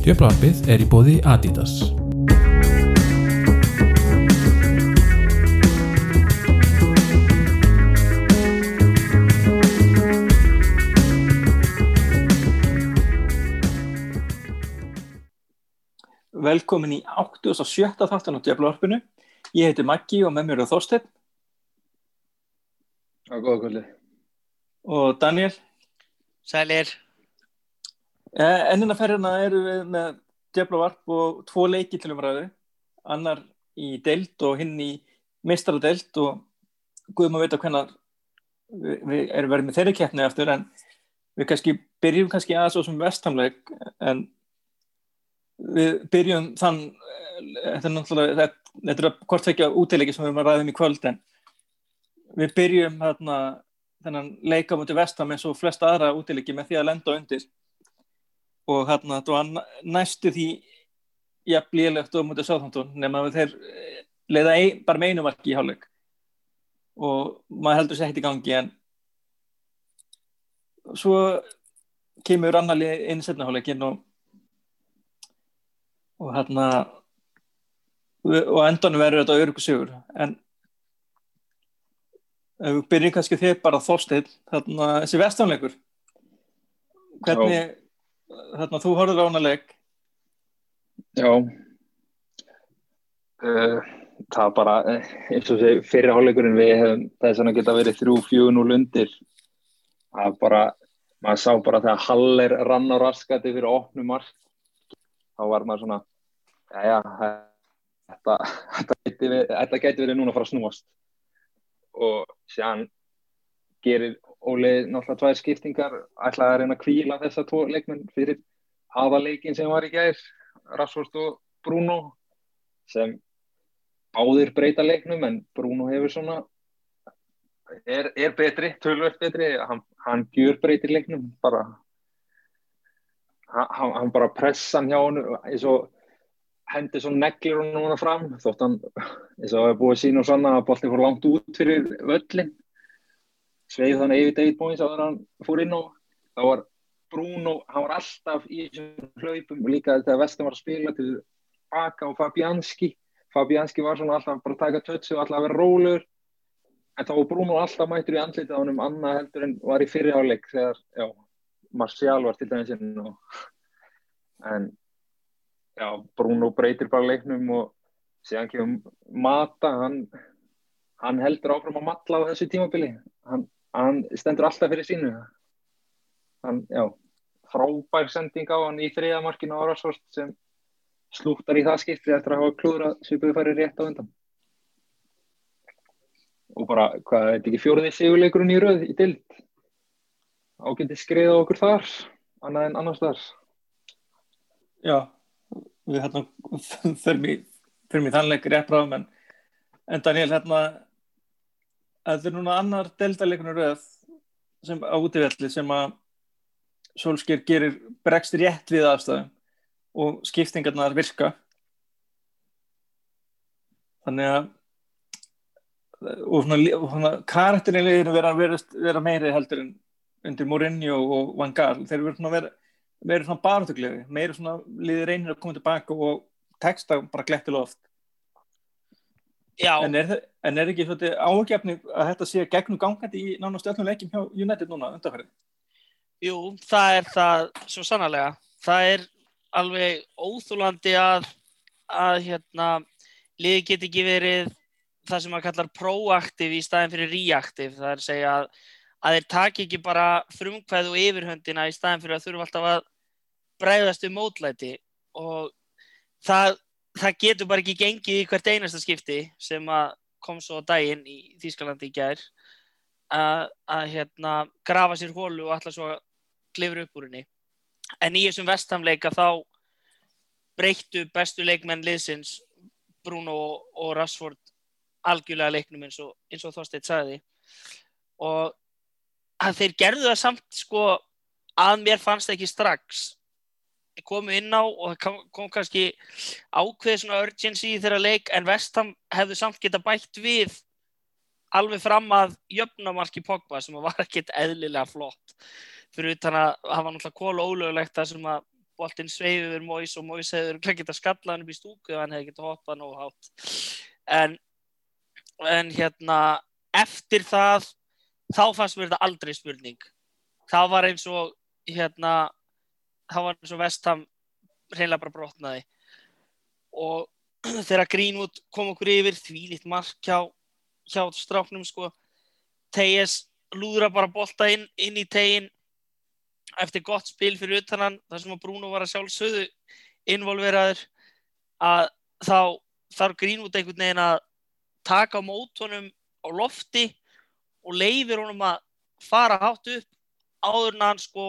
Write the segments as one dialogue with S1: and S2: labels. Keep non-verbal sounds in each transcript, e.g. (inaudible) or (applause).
S1: Djöflarpið er í bóði Adidas.
S2: Velkomin í 87. þáttan á Djöflarpinu. Ég heiti Maggi og með mér er Þorsteinn
S3: Já, góða kvöldi.
S2: og Daniel.
S4: Sælir,
S2: Eh, Ennina ferðina eru við með Djöflavarp og tvo leiki til umræðu. Annar í deild og hinn í meistaradeild og guðum að vita hvernig við, erum verið með þeirri keppni eftir en við kannski byrjum kannski aðeins á sem vestamleik en við byrjum þann eh, þetta er náttúrulega þetta, þetta er hvort tvekja útileiki sem við erum að ræðum í kvöld en við byrjum þarna þennan leika mútið vestam eins og flesta aðra útileiki með því að lenda undir. Og hérna þetta var næ- næstu því jafn lélegt og mútið sáþántun nema að þeir eh, leiða ein, bara með einu marki í hálfleik. Og maður heldur sér ekkert í gangi en svo kemur annarlið inn setna hálfleikin og og hérna og endanum verður þetta öryggur sigur. En ef við byrjum kannski þér bara þorsteinn þarna þessi vestanleikur hvernig þarna þú horfður á hana leik
S3: Já. Uh, það var bara, eh, eins og þessi fyrir hálfleikurinn við hefum þess að geta verið þrjú, fjögun og lundir. Það bara, maður sá bara þegar Haller rann á raskati fyrir opnum mark. Þá var maður svona, já, já, þetta, þetta, geti verið, þetta geti verið núna að fara að snúast. Og séðan gerir Óli náttúrulega tvær skiptingar, ætlaði að reyna að kvíla þessa tvo leikmenn fyrir aðaleikin sem var í gæðir, Rashford og Bruno, sem báðir breyta leiknum en Bruno hefur svona, er, er betri, tölvöld betri, hann, hann gjur breytir leiknum, bara, hann, hann bara pressa hann hjá hann eins og hendi svona neglir hann núna fram, þótt hann, eins og hefur búið sín og sanna að bolti fór langt út fyrir völlin sveið þannig yfir David áður en hann fór inn og þá var Bruno, hann var alltaf í þessum hlaupum og líka þegar Vestam var að spila til Aka og Fabianski. Fabianski var svona alltaf bara að taka tötsi og alltaf að vera rólur en þá var Bruno alltaf mættur í andlitið á hann um annað heldur en var í fyrirháleik þegar, já, Marcial var til dæmis inn og en já, Bruno breytir bara leiknum og síðan kemur Mata, hann hann heldur áfram að matla á þessu tímabili. Hann, hann stendur alltaf fyrir sínu. Hann, já frábær sending á hann í þriðamarkinu á Rásvort sem slúttar í það skipti eftir að hafa klúðra svipuðu færi rétt á undan. Og bara, hvað, er þetta ekki fjóruði sigurleikurinn í röð í dild ágændi skriða okkur þar annað en annars þar.
S2: Já, við hérna fyrir mig, fyrir mig þannleik rétt bráðum en, en Daniel hérna þetta er núna annar deildaleikun röð sem á útivelli sem að Solskjær gerir bregst rétt við aðstæðum og skiptingarnar virka. Þannig að og svona, svona karakterinlegin vera, vera, meiri heldur en undir Mourinho og Van Gaal. Þeir eru svona vera, vera svona barðuglegi meiri svona liðir reynir að koma tilbaka og texta bara glettilega oft
S4: já,
S2: En er, þe- en er ekki svolítið ágefni að þetta sé gegnum gangandi í nánast öllum leikjum hjá United núna undanferði?
S4: jú, það er það svo sannarlega. Það er alveg óþúlandi að, að hérna, liði get ekki verið það sem maður kallar proaktiv í staðin fyrir reaktiv. Það er að segja að, að þeir taki ekki bara frumkvæð og yfirhöndina í staðin fyrir að þurfa alltaf að bregðast um mótlæti og það, það getur bara ekki gengið í hvert einasta skipti sem að kom svo á daginn í Þýskalandi í gær að, að hérna, grafa sér hólu og ætla svo klifra upp úr henni. En í þessum vestamleika þá breyttu bestu leikmenn liðsins Bruno og, og Rashford algjörlega leiknum eins og, og Þorsteinn sagði og að þeir gerðu það samt sko að mér fannst ekki strax. Komu inn á og það kom, kannski ákveð svona urgency í þeirra leik en Vestham hefðu samt geta bætt við alveg fram að jöfnamarki Pogba sem var ekkert eðlilega flott. Fyrir utan að það var náttúrulega kóla ólögulegt það sem að boltinn sveiður Móis og Móis hefur ekki getað skallað hann upp í stúku og hann hefði getað hoppað nóg hátt. En, en hérna eftir það þá fannst mér þetta aldrei spurning. Þá var eins og hérna þá var eins og Vestham reynilega bara brotnaði. Og (clears throat) þegar Greenwood kom okkur yfir því lít mark hjá, hjá stráknum sko. Tejes lúðra bara bolta inn, inn í tegin eftir gott spil fyrir utan hann þar sem að Bruno var að sjálfsögðu involveraður að þá þarf Greenwood einhvern veginn að taka á mótunum á lofti og leifir honum að fara hátt upp áður en hann sko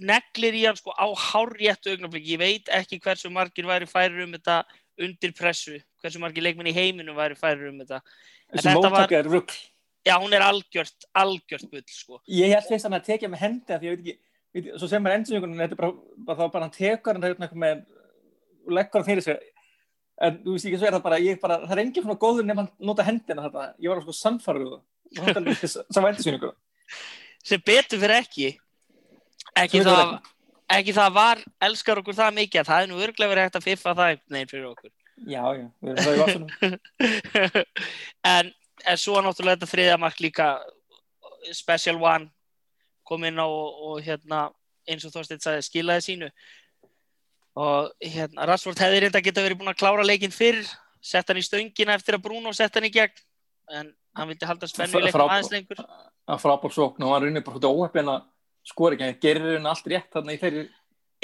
S4: neglir í hann sko á hárjættu augnablik. Ég veit ekki hversu margir væri færir um þetta undir pressu hversu margir leikminn í heiminu væri færir um þetta.
S2: Þessi móttaka er rugg.
S4: já hún er algjört, algjört bull sko.
S2: Ég held fyrst að hann tekja með hendi því ég veit ekki, veit, svo sem maður endursynningunum þetta er bara, bara þá bara hann tekur hann er með og leggur hann fyrir sig. En þú veist ekki svo er það bara, ég bara það er enginn svona góður nefn að nota hendina þetta ég var sko sannfarður saman endursynningu
S4: sem betur fyrir ekki ekki
S2: Sem betur
S4: það, ekki. það var elskar okkur það mikið að það er nú örglega verið hægt að fiffa það veginn fyrir okkur.
S2: Já, já, við erum það í vassunum (laughs)
S4: en, en svo náttúrulega þetta þriðja mark líka special one kom inn á og, og hérna eins og Þorstein sagði skilaði sínu. Og hérna Rashford hefði reynda geta verið búin að klára leikinn fyrr sett hann í stöngina eftir að Bruno sett hann í gegn. En hann vildi halda spennu í leikum aðeins lengur.
S2: að frábár sókn og hann runni bara húttu óheppin að skora ekki, hann gerir henni allt rétt þarna í þeirri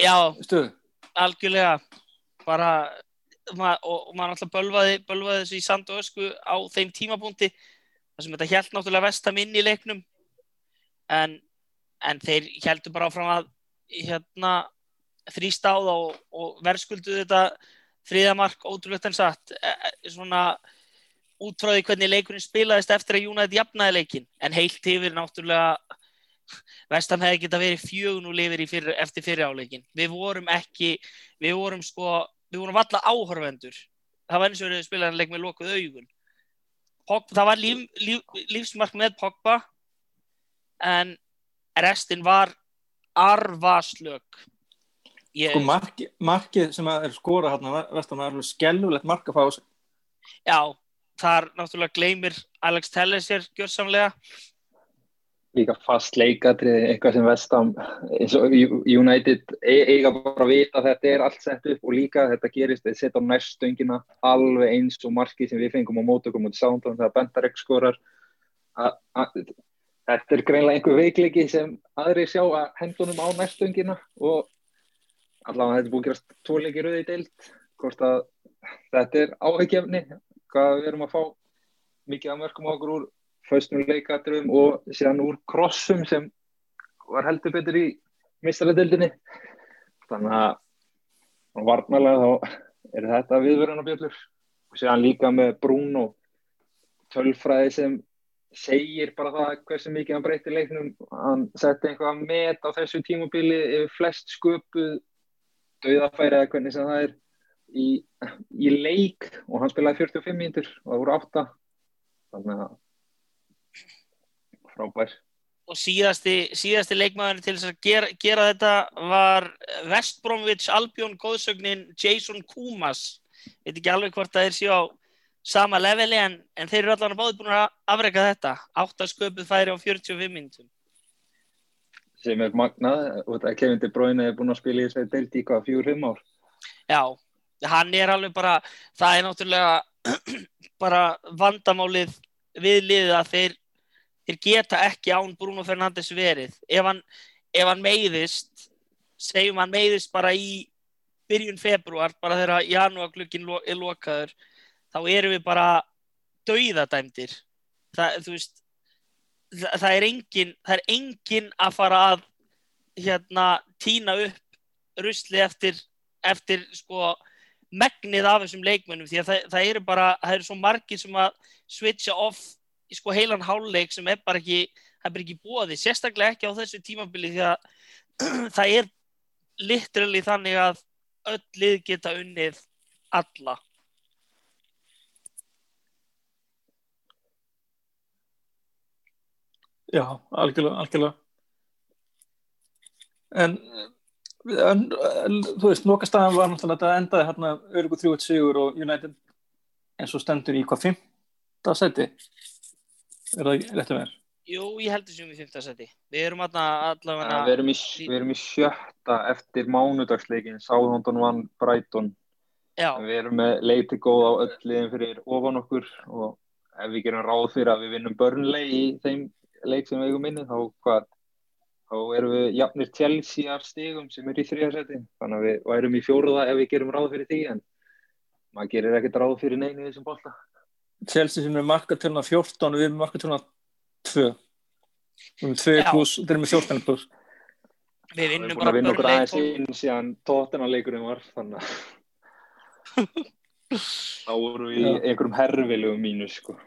S4: já,
S2: stöðu.
S4: algjörlega. Bara ma og, og maður alltaf bölvaði, bölvaði þessu í sand og ösku á þeim tímapunkti þar sem þetta held náttúrulega vestam inn í leiknum. En, en þeir heldur bara áfram að hérna þrýst á það og, og verðskuldu þetta þriðamark ótrúlegt en satt. E, e, svona útfráði hvernig leikurinn spilaðist eftir að United jafnaði leikin en heilt yfir náttúrulega Vestam hefði geta verið fjögun og lifir fyrir, eftir fyrir áleikin. Við vorum ekki, við vorum sko, við vorum valla áhörvendur. Það var eins og verið spilaðan leik með lokuð augun. Pogba, það var líf, líf, lífsmark með Pogba en restin var arvaslög. Ég,
S2: sko marki, markið sem er skora hérna vestan er alveg skellulegt mark að fá á sig
S4: Já, þar náttúrulega gleymir Alex Telles sér gjörsamlega.
S3: líka fast leikatrið, eitthvað sem vestam United e- eiga bara að vita að þetta er allt sett upp og líka þetta gerist, þeir setja á næstöngina alveg eins og markið sem við fengum á mótökum út sándum þegar Bentarek skorar þetta er greinlega einhver veikleiki sem aðri sjá að hendunum á næstöngina og allavega þetta búið að gerast tvoleiki rauði deilt hvort að þetta er áhyggjefni hvað við erum að fá mikið af mörgum á okkur úr föstum leikatrum og síðan úr krossum sem var heldur betur í mistaradildinni þannig að varnalega þá er þetta viðverðanabjöllur og síðan líka með Bruno tölfræði sem segir bara það hversu mikið hann breytti leiknum. Hann setti einhvað met á þessu tímubili yfir flest sköpuð dauðafæri eða hvernig sem það er í, í leik og hann spilaði 45 mínútur og það voru 8 þannig að frábær.
S4: Og síðasti, síðasti leikmaður til að gera, gera þetta var West Bromwich Albion góðsögnin Jason Kumas. Veit ekki alveg hvort það er sér á sama leveli en, en þeir eru allan að báði búin að afreka þetta. Áttasköpuð færi á 45 minnum
S3: sem er magnað. Og þetta Kevin De Bruyne er búin að spila í í hvað, fjór-fimm ár?
S4: Já, hann er alveg bara það er náttúrulega (clears throat) bara vandamálið við liðið að þeir, þeir geta ekki án Bruno Fernandes verið. Ef hann, ef hann meiðist segjum hann meiðist bara í byrjun februar, bara þegar janúarglukkin lo, er lokaður þá erum við bara dauðadæmdir. Það, veist það, það er engin það er engin að fara að hérna tína upp rusli eftir, eftir sko megnið af þessum leikmennum því að það, það eru bara, það eru svo margir sem að switcha off í sko heilan háluleik sem er bara ekki, það er bara ekki bóði, sérstaklega ekki á þessu tímabili því að (clears throat) það er literally þannig að öll lið geta unnið alla
S2: Já, algjörlega, algjörlega. En, þú veist, nokastæðan var náttúrulega að þetta endaði hérna Örugur 3-7 og United eins og stendur í hvað fymta seti? Er það rétt að vera?
S4: Jú, ég heldur sem í fymta seti. Við erum allavega...
S3: Ja, við, erum í, við erum í sjötta eftir mánudagsleikin, Sáðhóndon vann Brighton.
S4: Já,
S3: Við erum með leiti góð á öll liðin fyrir ofan okkur og ef við gerum ráð fyrir að við vinnum börnlegi í þeim leik sem við eigum inni, þá hvað, þá erum við jafnir Chelsea af stigum sem er í þriðarsæti. Þannig að við værum í fjóruða ef við gerum ráð fyrir því, en maður gerir ekkert ráð fyrir neinu í þessum bolta.
S2: Chelsea sem er markatöluna 14 og við erum markatöluna 2. Við erum 2
S4: Já.
S2: pluss, þeir eru með 14 pluss.
S4: við
S3: Við
S4: vinnum
S3: erum búin
S4: bara
S3: að vinna okkur
S4: börnleik
S3: aðeins inn síðan tóttina leikurinn var, þannig að (laughs) þá vorum við í einhverjum herfilugum mínus, sko.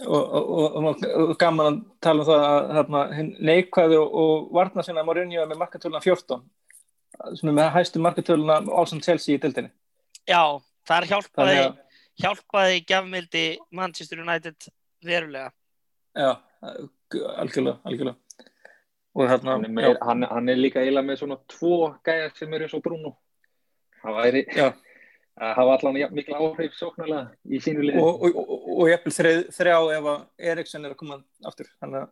S2: Og, og, og, og, og gaman að tala um það að hérna, neikvæði og, og varna sinna Mourinho er með markatöluna 14 sem er með hæstu markatöluna ásand Chelsea í dildinni.
S4: Já, þar hjálpaði,
S2: Þannig að,
S4: hjálpaði gjafmildi Manchester United verulega.
S2: já, algjörlega, algjörlega. Og hérna,
S3: Hann er, meir, hann, hann er líka eiginlega með svona tvo gæjar sem eru eins og Bruno. Það væri
S2: já,
S3: að hafa allan jafn mikla áhrif sóknarlega í sínu liði.
S2: og, og, og, og ég eppil þrjá ef að Eriksson er að koma aftur. Þannig að,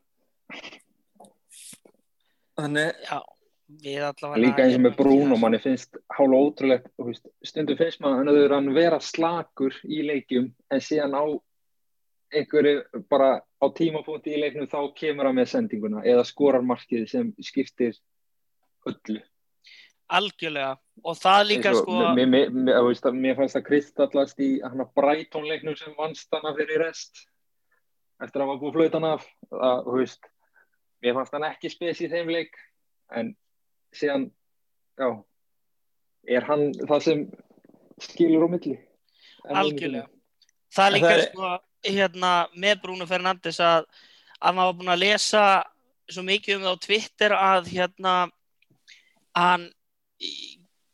S2: þannig,
S4: Já.
S3: Líka eins og með Bruno, manni finnst hálfa ótrúlegt, veist, stundum finnst maður að hann vera slakur í leikjum en síðan á einhverju bara á tímapunkti í leiknum þá kemur hann með sendinguna eða skorar markið sem skiptir öllu.
S4: Algjörlega. Og það líka
S3: og-
S4: sko...
S3: mér, mér, mér, þú veist, mér fannst það kristallast í hann að Brighton-leiknum sem vannst hana fyrir rest. Eftir að hann var búið flautan af. Að, þú veist, mér fannst hann ekki spes í þeim leik. En síðan já, er hann það sem skilur á milli.
S4: Algjörlega. Það líka
S2: það er-
S4: sko hérna með Bruno Fernandes að, að maður var búin að lesa svo mikið um það á Twitter að hérna hann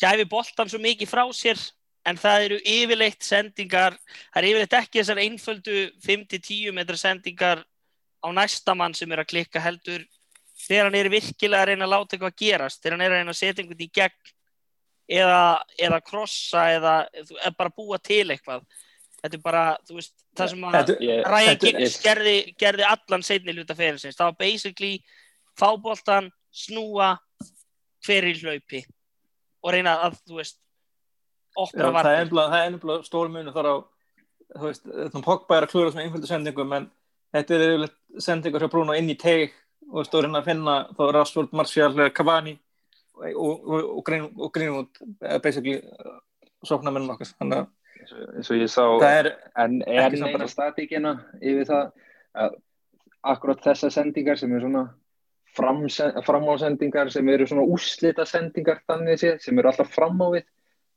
S4: gæfi boltan svo mikið frá sér en það eru yfirleitt sendingar það er yfirleitt ekki þessar einföldu 5-10 metra sendingar á næsta mann sem er að klikka heldur þegar hann er virkilega að reyna að láta eitthvað gerast þegar hann er að reyna að setja einhvern í gegn eða, eða krossa eða, eða bara búa til eitthvað. Þetta er bara, þú veist, það sem að
S2: þetta-
S4: Giggs gerði, gerði allan seinni hluta fyrirsins, það var basically fáboltan, snúa hver í hlaupi og reyna að, þú veist
S2: Já,
S4: opna
S2: er ennbla, það er ennbla stór munu þar á þú veist, þannig Pogba er að klúra svona einföldu sendingum en þetta er yfirleitt sendingar frá Bruno inn í teig og stór hérna að finna þá Rashford, Martial, Cavani og, og, og, og, Green, og Greenwood eh, basically uh, sóknar minnum okkar. Þannig að
S3: eins og- ég sá
S2: það er
S3: en er neina
S2: bara-
S3: statíkina yfir það að akkurat þessar sendingar sem er svona framásendingar sem eru svona úslita sendingar þannig séð, sem eru alltaf fram á við.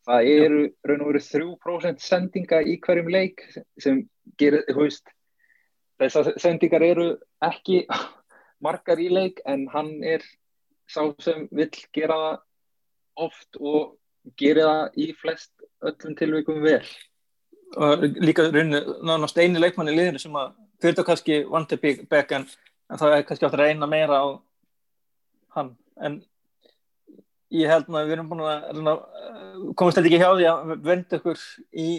S3: Það eru raun og veru 3% sendinga í hverjum leik sem gerir, þú veist þessar sendingar eru ekki (laughs) margar í leik en hann er sá sem vill gera það oft og gerir það í flest öllum tilvikum vel.
S2: Og líka rauninni nánast eini leikmann í liðinu sem að fyrir þetta kannski vandi back en, en það er kannski átt að reyna meira á hann. En ég held að við erum búin að reyna, uh, komast þetta ekki hjá því að venda ykkur í,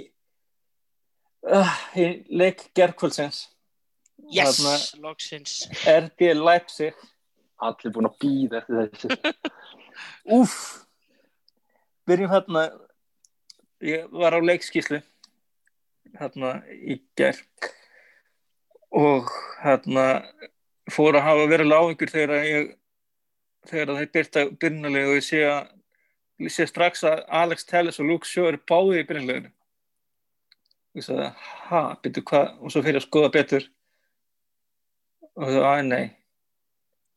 S2: uh, í leik gerðkvöldsins
S4: yes,
S2: Þarna-
S4: loksins.
S2: RB Leipzig.
S3: Allir búin að býða eftir þessu. (laughs)
S2: Úf Byrjum hérna. Ég var á leikskíslu hérna í ger og hérna fór að hafa verið lágingur þegar ég þegar það byrta byrnulega og ég sé að ég sé strax að Alex Telles og Luke Shaw eru báði í byrnuleginu ég sagði, ha, byrju hvað? Og svo fyrir að skoða betur. Og það, að nei.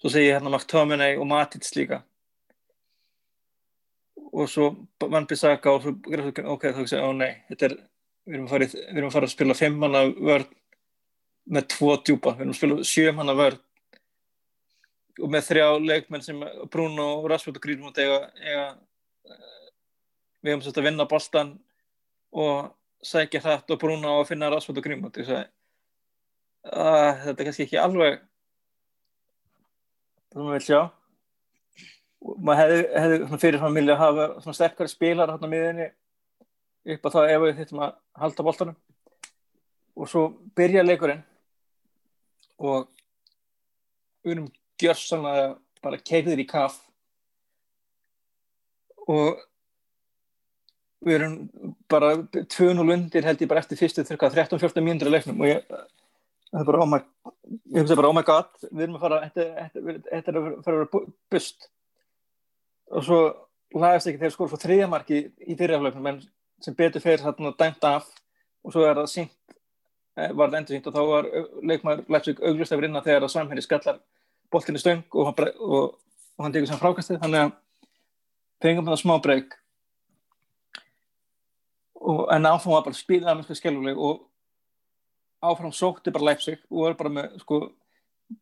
S2: Svo segi ég hérna McTominay og Matits líka. Og svo vann Bissaka og svo ok, þá ekki segja, ó nei er, við erum í- við erum að, fara að spila fimm manna vörð með tvo djúpa, við erum að spila sjö manna vörð og með þrjá leikmenn sem Bruno, Rashford og Greenwood eiga, eiga eh, við hefum svolítið að vinna boltan og sækja hratt og Bruno á að finna Rashford og sagði, að, þetta er kannski ekki alveg sem maður vil sjá. Og maður hefði, hefði fyrir svona vilja hafa sterkari spilar hérna miðinni upp á það ef við þittum að halda boltanum. Og svo byrja leikurinn og við erum gjörsanlega bara keipðir í kaff og við erum bara 2-0 undir held ég bara eftir fyrstu 13-14 mínútur í leiknum. Og ég það er bara oh my, bara oh my god við erum að fara, þetta er að fara að vera bust. Og svo lagast ekki þegar skor fyrir þriðamarki í fyriraflöfnum en sem betur fyrir þarna dæmt af. Og svo er það eh, var það endur sínt og þá var leikmar Leipzig auglust að vera innan þegar að samhæri skallar boltinni stöng og hann, og, og hann tegur sem frákastið. Þannig að fengum hann smá breyk en áfram var bara spilað með skiljuleg og áfram sótti bara Leipzig og var bara með sko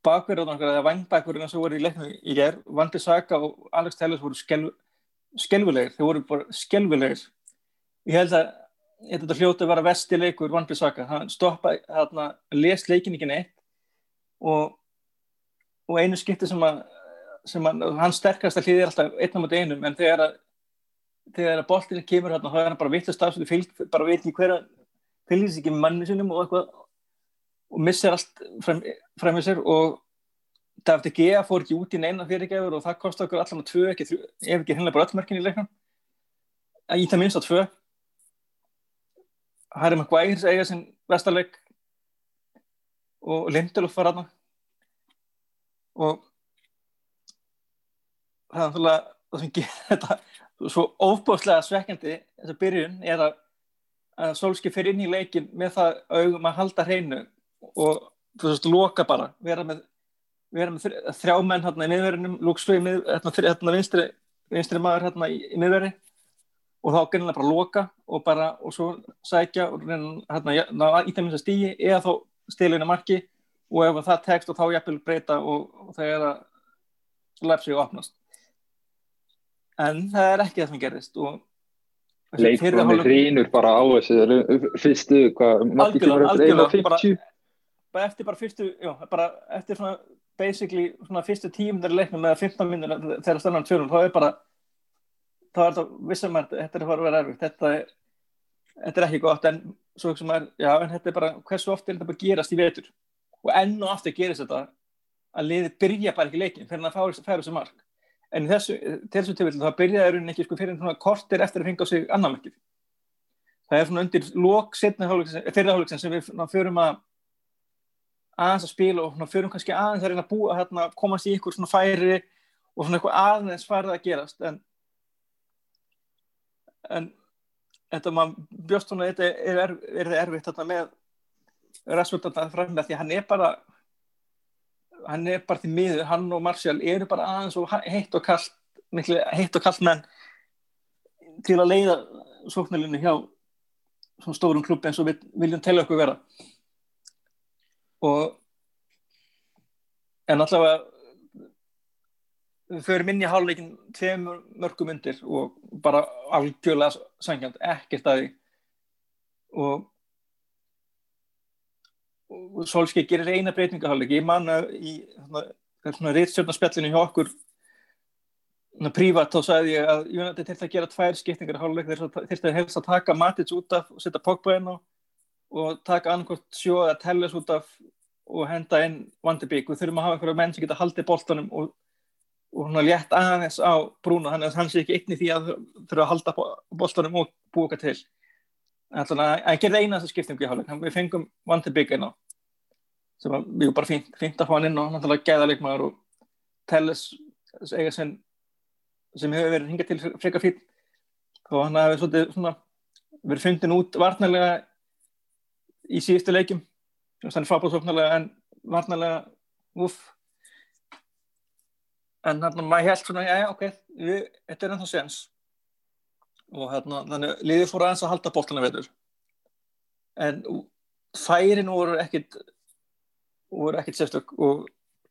S2: bakverðunar eða vangbakverðunar sem voru í leiknum í gerð Vandi Saka og Alex Telles voru skelv, skelvilegir, þeir voru bara skelvilegir ég held að þetta hljóti að vera vestileikur Vandi Saka, hann stoppaði hann les leikin ekki neitt og, og einu skipti sem að, sem að hann sterkast að hlýði alltaf einna mot einum en þegar að þegar að boltinu kemur hérna þá er hann bara vittlust af bara veit ekki hverja fylgis ekki með manni sinum og eitthvað og missir allt frem, frem í sér og David Gea fór ekki út í neina fyrirgefur og það kosti okkur allan að tvö ekki, ef ekki hinnlega bara öllmerkin í leiknum. Í það minnst á tvö Harry Maguire eiga sinn vestarleik og Lindelöf var aðna og það er náttúrulega það sem gerir (laughs) þetta svo óbúslega svekkjandi þess að byrjun er að, að Solskjaer fyrir inn í leikin með það augum að halda hreinu og þú veist, loka bara vera með, vera með þrjá menn hérna í miðverðinum, lúksvið hérna, hérna vinstri, vinstri maður hérna í, í miðverði og þá gennilega bara loka og bara, og svo sækja og hérna í þeim þess að stýji eða þá stilina marki og ef það tekst og þá jæfnvel breyta og, og það er að lepsi og opnast. En það er ekki það sem gerist og
S3: Leikmanni hrýnur bara á þessu fyrstu, hvað,
S2: algjörlega, algjörlega bara, bara eftir bara fyrstu, já, bara eftir svona basically svona fyrstu tímundar leiknum með 15 minnur þegar stannan tjónum, þá er bara þá er það vissum að þetta er að fara að vera erfitt. Þetta er, þetta er ekki gott en er, já, en þetta er bara hversu oft er þetta bara gerast í vetur? Og enn og aftur gerist þetta að liði byrja bara ekki leikin fyrir að færa þessu mark. En þessu, þessu tilfellu þá byrjaði raunin ekki sko fyrir svona kortir eftir að fengi á sig annarmerkið. Það er svona undir lók fyrirháleiksinn sem við förum að aðeins að spila og förum kannski aðeins að reyna að búa hérna, komast í ykkur svona færi og svona eitthvað aðeins færið að gerast. En en þetta maður bjóst svona þetta er, er, er erfitt þetta með Rasmussen að framlega því hann er bara hann er bara því miður, hann og Marcial eru bara aðeins og heitt og kallt heitt og kallt menn til að leiða sóknarlinni hjá svona stórum klubb eins og við viljum telja okkur vera. Og en allavega við förum inn í háluleikin tveim mörgum undir og bara algjörlega sangjant, ekkert að því. Og og Solskjaer gerir eina breytingaháleik ég manna í reyðstjórnarspjallinu hjá okkur prívat þá sagði ég að Jónati þurfti að gera tvær skiptingar háleik þurfti að helst að taka Matic út af og setja Pogba inn á og taka annarkort sjó að tellast út af og henda inn Vandebík við þurfum að hafa einhverja menn sem geta haldið boltanum og, og har létt aðeins á brúna þannig að hann sé ekki einni því að þurfa að halda boltanum og búka til. Þannig að hann gerði eina þessu skiptingu í hálfleik. Við fengum Vandi Bygg inn á sem var mjög bara fínt, fínt að fá hann inn og náttúrulega gæða leikmaður og Telles eiga sem, sem hefur verið hingað til freka fín og hann hefur svona verið fundin út varnarlega í síðustu leikum þannig fábúðsofnarlega en varnarlega uff en að maður held svona já já ok, við, þetta er ennþá séns. Og hérna, þannig liðið fór aðeins að halda bóltana veitur en færin voru ekkit voru ekkit sérstök og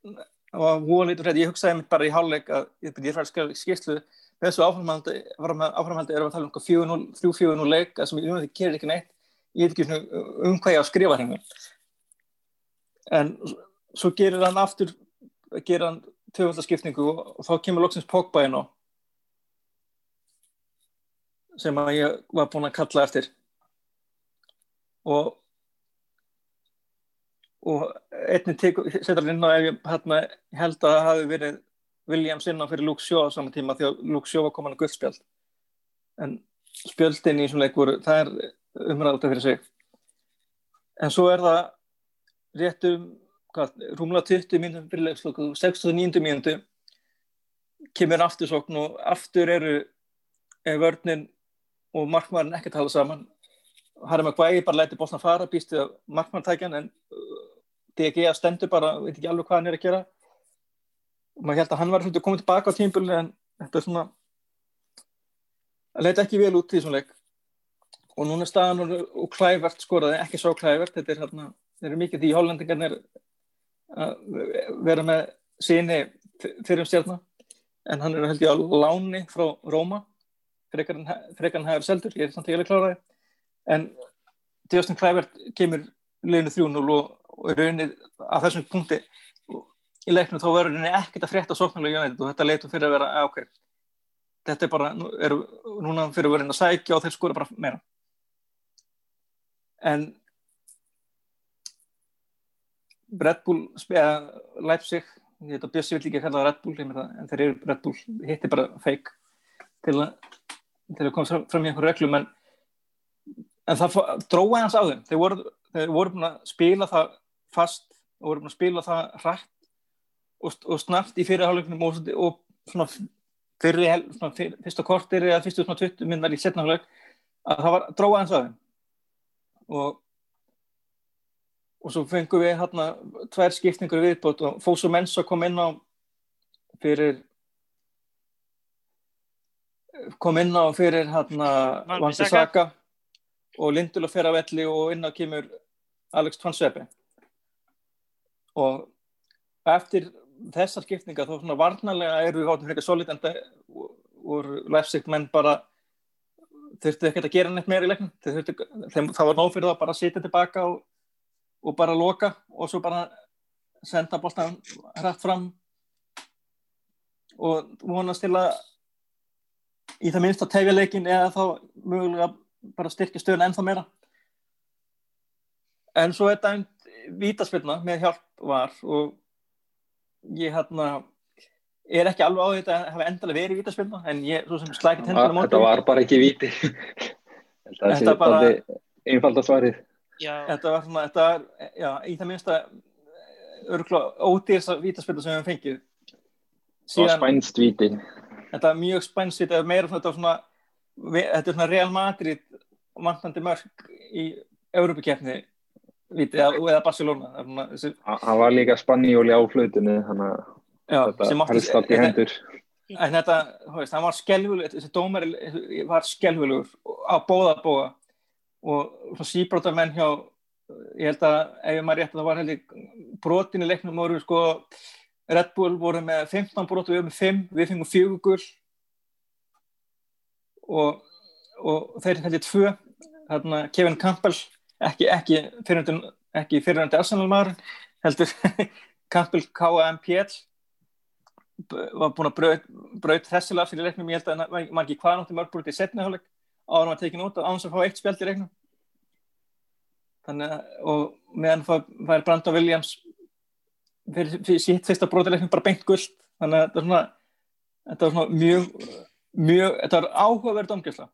S2: það var volið ég hugsaði mér bara í háluleik að ég færð að skilslu með þessu áframhaldi áframhaldi erum við að tala um 3-4-0 leik sem ég um þetta gerir ekki neitt. Ég veit ekki um hvað ég á að skrifa henni en svo gerir hann aftur gerir hann tvöfaldarskipningu og þá kemur loksins Pogba inn á. Sem að ég var búinn að kalla eftir. Og og einnig setur hann inn á ef ég hérna, held að það hafi verið Williams inn á fyrir Luke Shaw á saman tíma því að Luke Shaw var komin að guldspjald en spjöldin í svona leik voru það er umræðalda fyrir sig. En svo er það réttum rúmlega 20 mínútum fyrir leikslokku 69 mínútu kemur aftursokn og aftur eru er vörninn og markmann ekki tala saman. Harry Maguire bara læti bóttan fara býstu að markmanntækjan en DG stendur bara, veit ekki alveg hvað hann er að gera. Og maður held að hann var svona komið tilbaka á tímbulni en þetta er svona það leiti ekki vel út í svona leik. Og núna staðan og, og Klævert skoraði, ekki svo Klævert þetta er hérna, þeir eru mikið því hollendingarnir að vera með síni fyrir um stjárna en hann er held ég á láni frá Róma frekar hann hefur seldur, ég er samt ekki alveg kláraði en Djóstin Klævert kemur leginu 3-0 og raunnið að þessum punkti í leiknum þá verður henni ekkert að frétta sóknulega United og þetta leitur fyrir að vera ákveð þetta er bara, nú er, núna fyrir að vera inn að sækja og þeir skora bara meira. En Red Bull eða Leipzig ég veit að Bjössi vill ekki að kalla það Red Bull það, en þeir eru Red Bull, hitti bara feik til að, að koma fram í einhverju reglum en, en það dróði hans á þeim. Þeir voru, þeir voru búin að spila það fast og voru búin að spila það hrætt og, og snart í fyrirháleiknum og, og svona fyrir fyr, fyrsta kortir eða fyrstu svona 20 minnar í setnafleik að það var dróða eins aðeins og og svo fengum við hérna tvær skiptingur viðbót og Fósu Mensa kom inn á fyrir kom inn á fyrir hérna Vandi Saka. Og Lindulega fer af elli og inn á kemur Alex Tvansvepi og eftir þessar skipninga þá svona varnarlega eru við áttum fyrir eitthvað solid en það voru lefsikt menn bara þurftu ekkert að gera neitt meira í leiknum. Það var nóg fyrir það bara að sitja tilbaka og, og bara loka og svo bara senda bóltan hrætt fram. Og vonast til að í það minnst að tegja leikin eða þá mögulega bara styrkja stöðun ennþá meira. En svo er dæmt vítaspilna með hjálp var og ég hérna er ekki alveg á þetta að hafa endalega verið vítaspilna en ég, svo sem slækit hendur á móti
S3: Þetta var bara ekki víti. (laughs) Þetta sé bara einfalda svarið.
S2: Þetta var svona, þetta var já, í það minnst að örgulega ódýrsa vítaspilna sem við hefum fengið.
S3: Síðan, og spænst víti.
S2: Þetta var mjög spænst víti, meira svona, svona þetta er svona Real Madrid vantandi mörg í Európa-kjefni Víti, eða Barcelona.
S3: Hann var líka spanníóli á flutinu þannig að þetta helst allt í hendur.
S2: En þetta, veist, hann var skelvölu þessi dómar var skelvölu á bóða bóða og síbróta menn hjá ég held að ef maður rétt að það var heldur brotin í leiknum voru sko Red Bull voru með 15 brot við með 5, við fengum 4 gull og, og þeir heldur 2 hérna Kevin Campbell ekki, ekki fyrirhundi ekki fyrirhundi Arsenal maður heldur (laughs) Campbell KMPL var búin að braut, braut þessilega fyrir leiknum, ég held að maður ekki hvað nátti mörgbrúti í setniháleik áður maður tekið út á án sem fá eitt spjald í leiknum þannig að og meðan það er Brandon Williams fyrir, fyrir sítt fyrsta bróti leiknum bara beint gullt þannig að þetta var svona, þetta var svona mjög, mjög þetta var áhugaverð domgjöldsla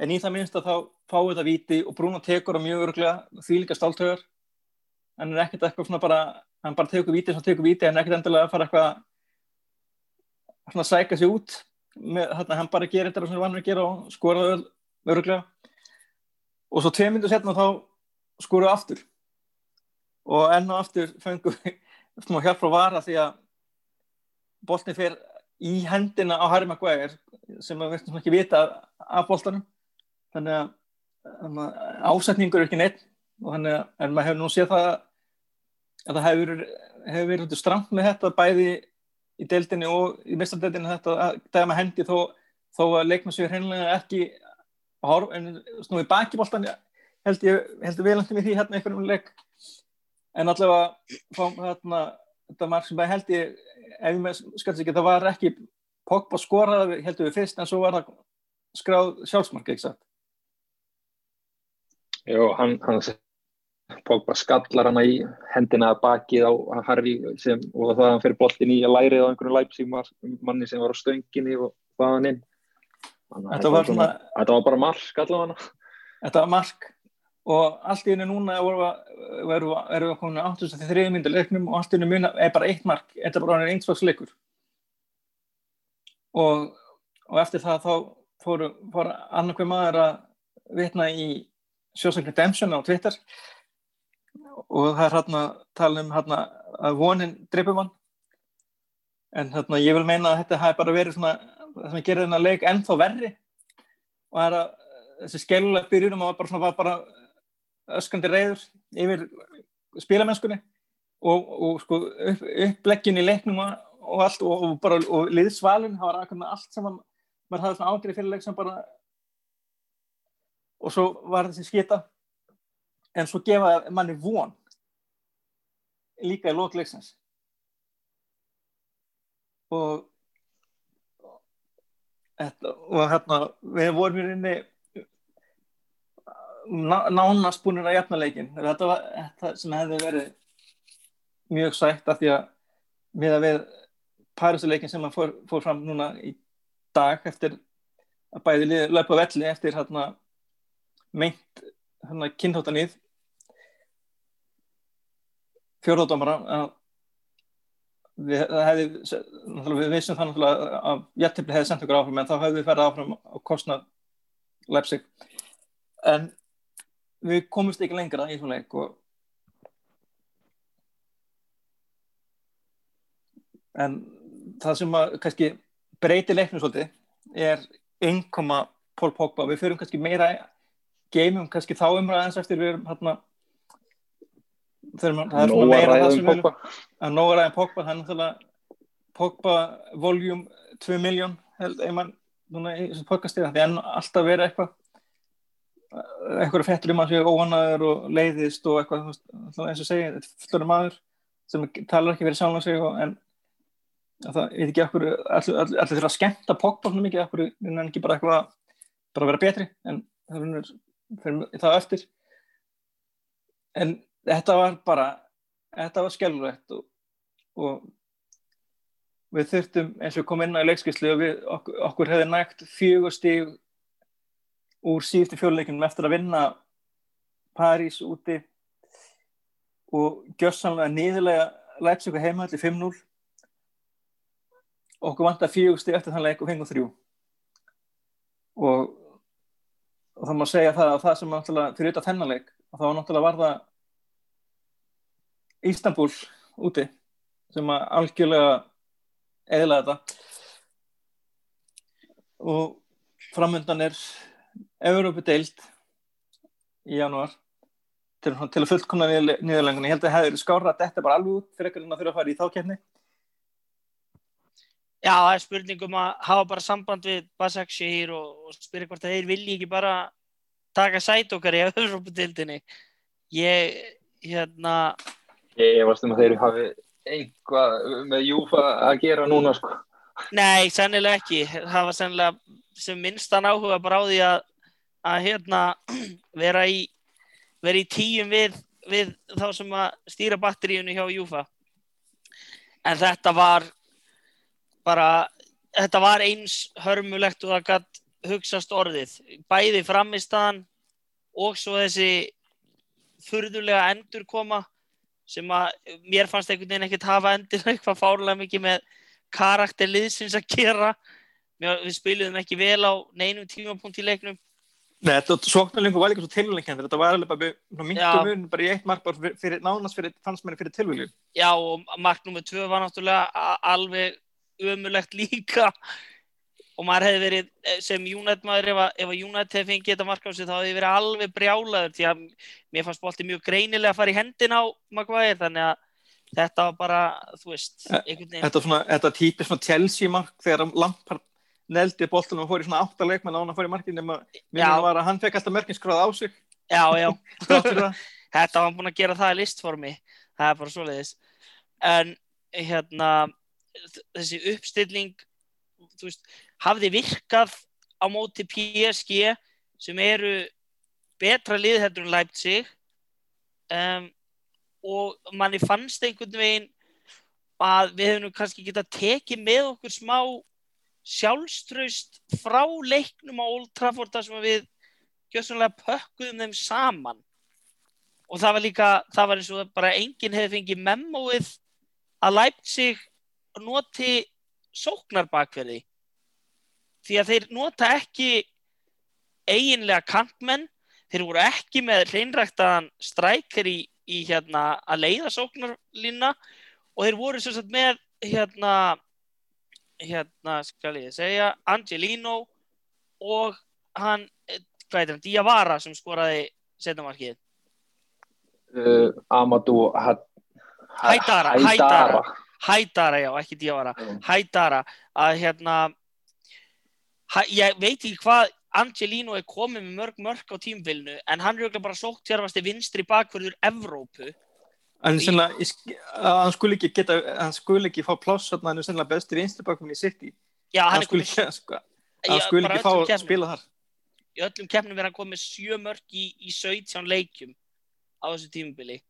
S2: en í það minnst að þá fáið þetta viti og Bruno tekur það mjög öruglega því líka stáltöður hann er ekkert eitthvað svona bara hann bara tekur viti sem tekur viti, hann er ekkert endilega að fara eitthvað svona að sæka sig út með, hann bara gerir þetta sem hann vanur að gera og skora það öruglega og svo tvei myndu setna þá skoruðu aftur. Og enn og aftur fengum við (laughs) smá hjálp frá vara því að boltin fer í hendina á Harry Maguire sem við verðum ekki vita af boltanum. Þannig að, ásetningur er ekki neitt. Þannig en maður hefur nú séð það að það hefur, hefur verið stramt með þetta bæði í deildinni og í mistardeildinni þetta að dæma hendi þó, þó að leikma sér hreinlega ekki horf, en snúið bakibóltan held ég, held ég velandi við því hérna einhvernum leik en allavega fá, hérna, þetta marg sem held ég ef ég með skallst ekki, það var ekki Pogba skoraði, heldur við fyrst, en svo var það skráð sjálfsmark, ekki satt?
S3: Jó, hann, hann Pogba skallar hana í hendina bakið á Harry sem, og það hann fyrir boltin í að lærið á einhvern Leipzig manni sem var á stönginni og þaðan inn.
S2: Þetta var, svona,
S3: þetta var bara mark allavega.
S2: þetta var mark og allt í henni núna erum við komin á 83 myndir leiknum og allt í henni muna er bara eitt mark, þetta er bara einsvarsleikur. Og, og eftir það þá fór, fór annarkveð maður að vitna í Shawshank Redemption á Twitter og það er hérna tala um hérna að vonin dreipum hann en hérna ég vil meina að þetta hafi bara verið svona það sem gerir þennan leik ennþá verri og það er að þessi skellulega byrjunum var bara, svona, var bara öskandi reyður yfir spilamennskunni og, og sko upp, uppleggin í leiknum og allt og, og bara og liðsvalun, það var akkur með allt sem var, maður hafði svona ágrið fyrir leik sem bara og svo var þessi skita en svo gefa manni von líka í lókleiksins og þetta, og hérna við vorum rauninni ná, nánast búinir að jafna leikin þetta var þetta sem hefði verið mjög sætt af því að við að við Parísuleikin sem fór, fór fram núna í dag eftir að bæði löpa velli eftir hérna meint hérna kynþóttanýð fjórðóttamara að við, hefði, við vissum náttúrulega að jættibli hefði sendt okkur áfram en þá hefði við ferðið áfram á kostnað Leipzig. En við komumst ekki lengra í svona leik og en það sem að kannski breyti leiknum svolítið er innkoma Pól Pogba, við fyrir kannski meira geimum kannski þá umræðans eftir við erum hérna það er svona meira það sem við að nóga ræðin Pogba það er náttúrulega Pogba voljum 2 miljón held einmann núna í þessum podcastíða því enn alltaf verið eitthvað eitthvað fettur um að séu óanaður og leiðist og eitthvað eins og segja, þetta fullur maður sem talar ekki verið sjálf á sig og, en það er ekki okkur allir þurfa að skemmta Pogba svona mikið okkur en ekki bara eitthvað bara vera betri en það er fyrir það eftir. En þetta var bara þetta var skjálfrætt og, og við þurftum eins og kom inn á leikskyslu og við, okkur, okkur hefði nægt fjögur stíg úr síðustu fjöluleikunum eftir að vinna París úti og gjössanlega niðurlega Leipzig heimahalli 5-0 okkur vant að fjögur stíg eftir þann leik og fengum þrjú. Og, og það má segja það að það sem náttúrulega fyrir auðvitað þennanleik þá náttúrulega var það Ístanbúl úti sem að algjörlega eðla þetta. Og framöndan er Európa deilt í janúar til, til að fullkomna nýðurlengun ég held að það hefur skára að þetta bara alveg út fyrir ekkert að þurfa að fara í þákjefni
S4: Já, það er spurningum að hafa bara samband við Basak Shehir og, og spyrja hvort að þeir vilji ekki bara taka sæt okkar í Európa deildinni ég, hérna
S3: Ég varst um að þeir hafi einhvað með Júfa að gera núna sko
S4: Nei, sennilega ekki. Það var sennilega sem minnstan áhuga bara á því að, að hérna, (clears throat) vera, í, vera í tíum við, við þá sem að stýra batteríunu hjá Júfa. En þetta var bara, þetta var eins hörmulegt og það gætt hugsaðst orðið. Bæði framistaðan og svo þessi furðulega endurkoma sem að mér fannst einhvern veginn ekkert hafa endur eitthvað fárlega mikið með karakter liðsins að gera. Við spiliðum ekki vel á neinum tímapunkt í leiknum.
S2: Nei, þetta sóknarlengu var líka svo tilvæglengjandi þetta var alveg bara myndum mun bara í eitt mark bara fyrir, nánast fyrir, fannst mér fyrir tilvæglu
S4: Já, og mark nummið tvö var náttúrulega alveg ömulegt líka og maður hefði verið sem Júnætt maður ef að Júnætt hefði fengið þetta mark á sig þá hefði verið alveg brjálaður því að mér fannst bólti mjög greinilega að fara í hendin á Maguire þannig að þetta var bara, þú veist
S2: Þetta, svona, þetta típi svona Chelsea mark þegar Lampard neldi bóltunum og fór í svona áttaleik menn á hann að fór í markin nema minnum var að hann fekk alltaf mörkinskráð á sig.
S4: Já, já. (laughs) Þetta var búin að gera það í listformi. Það er bara svo leiðis en hérna þessi uppstilling þú veist, hafði virkað á móti PSG sem eru betra liðheldur en Leipzig. Um, og manni fannst einhvern veginn að við hefum kannski getað tekið með okkur smá sjálfströst frá leiknum á Old Trafford þar sem við gjössanlega pökkuðum þeim saman. Og það var líka, það var eins og bara enginn hefði fengið memóið að Leipzig noti sóknarbakverði því að þeir nota ekki eiginlega kantmenn þeir voru ekki með hreinræktaðan strækir í, í hérna að leiða sóknarlínna og þeir voru sem sagt með hérna hérna skal ég segja Angelino og hann, hvað heitir hann, Diawara sem skoraði setnamarkið
S3: uh, Amadou Had
S4: Haidara, Haidara. Haidara, já, ekki Diawara.
S3: Já.
S4: Haidara, að hérna ha, ég veit ekki hvað Angelino er komið með mörg mörg á tímvilinu en hann er auðvitað bara sótt hérfasti vinstri bakverður Evrópu
S2: En sennilega, ég hann skuli ekki geta, hann skuli ekki fá pláss þarna, hann er sennilega besti vinstribakum í City.
S4: Já, hann
S2: Hann skuli
S4: komið
S2: ekki, sko, hann
S4: bara
S2: ekki fá að spila þar.
S4: í öllum keppnum verið hann komið með sjö mörg í, í 17 leikjum á þessu tímubili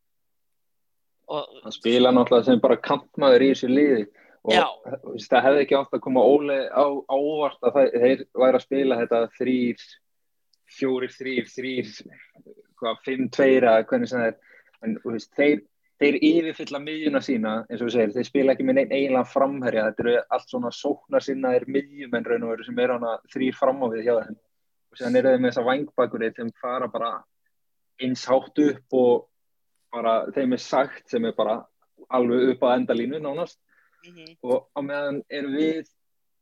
S4: og
S3: hann spila náttúrulega sem bara kantmaður í þessu liði og
S4: Já.
S3: það hefði ekki átt að koma óle á, á óvart að það, þeir væri að spila þetta þrýr, fjórir, þrýr, þrýr, hvað, fimm, tveir eða hvernig sem það er, en veist, þeir, þeir yfirfylla miðjuna sína, eins og þú segir, þeir spila ekki með neinn eiginlega framherja, þetta eru allt svona sóknar sinnaðir miðjumenn raun og veru sem eru hana þrýr fram á við hjá þeim. Og séðan eru þeir með þessa vangbakurinn sem fara bara eins hátt upp og bara þeim er sagt sem er bara alveg upp á endalínu nánast
S4: mhm,
S3: og á meðan erum við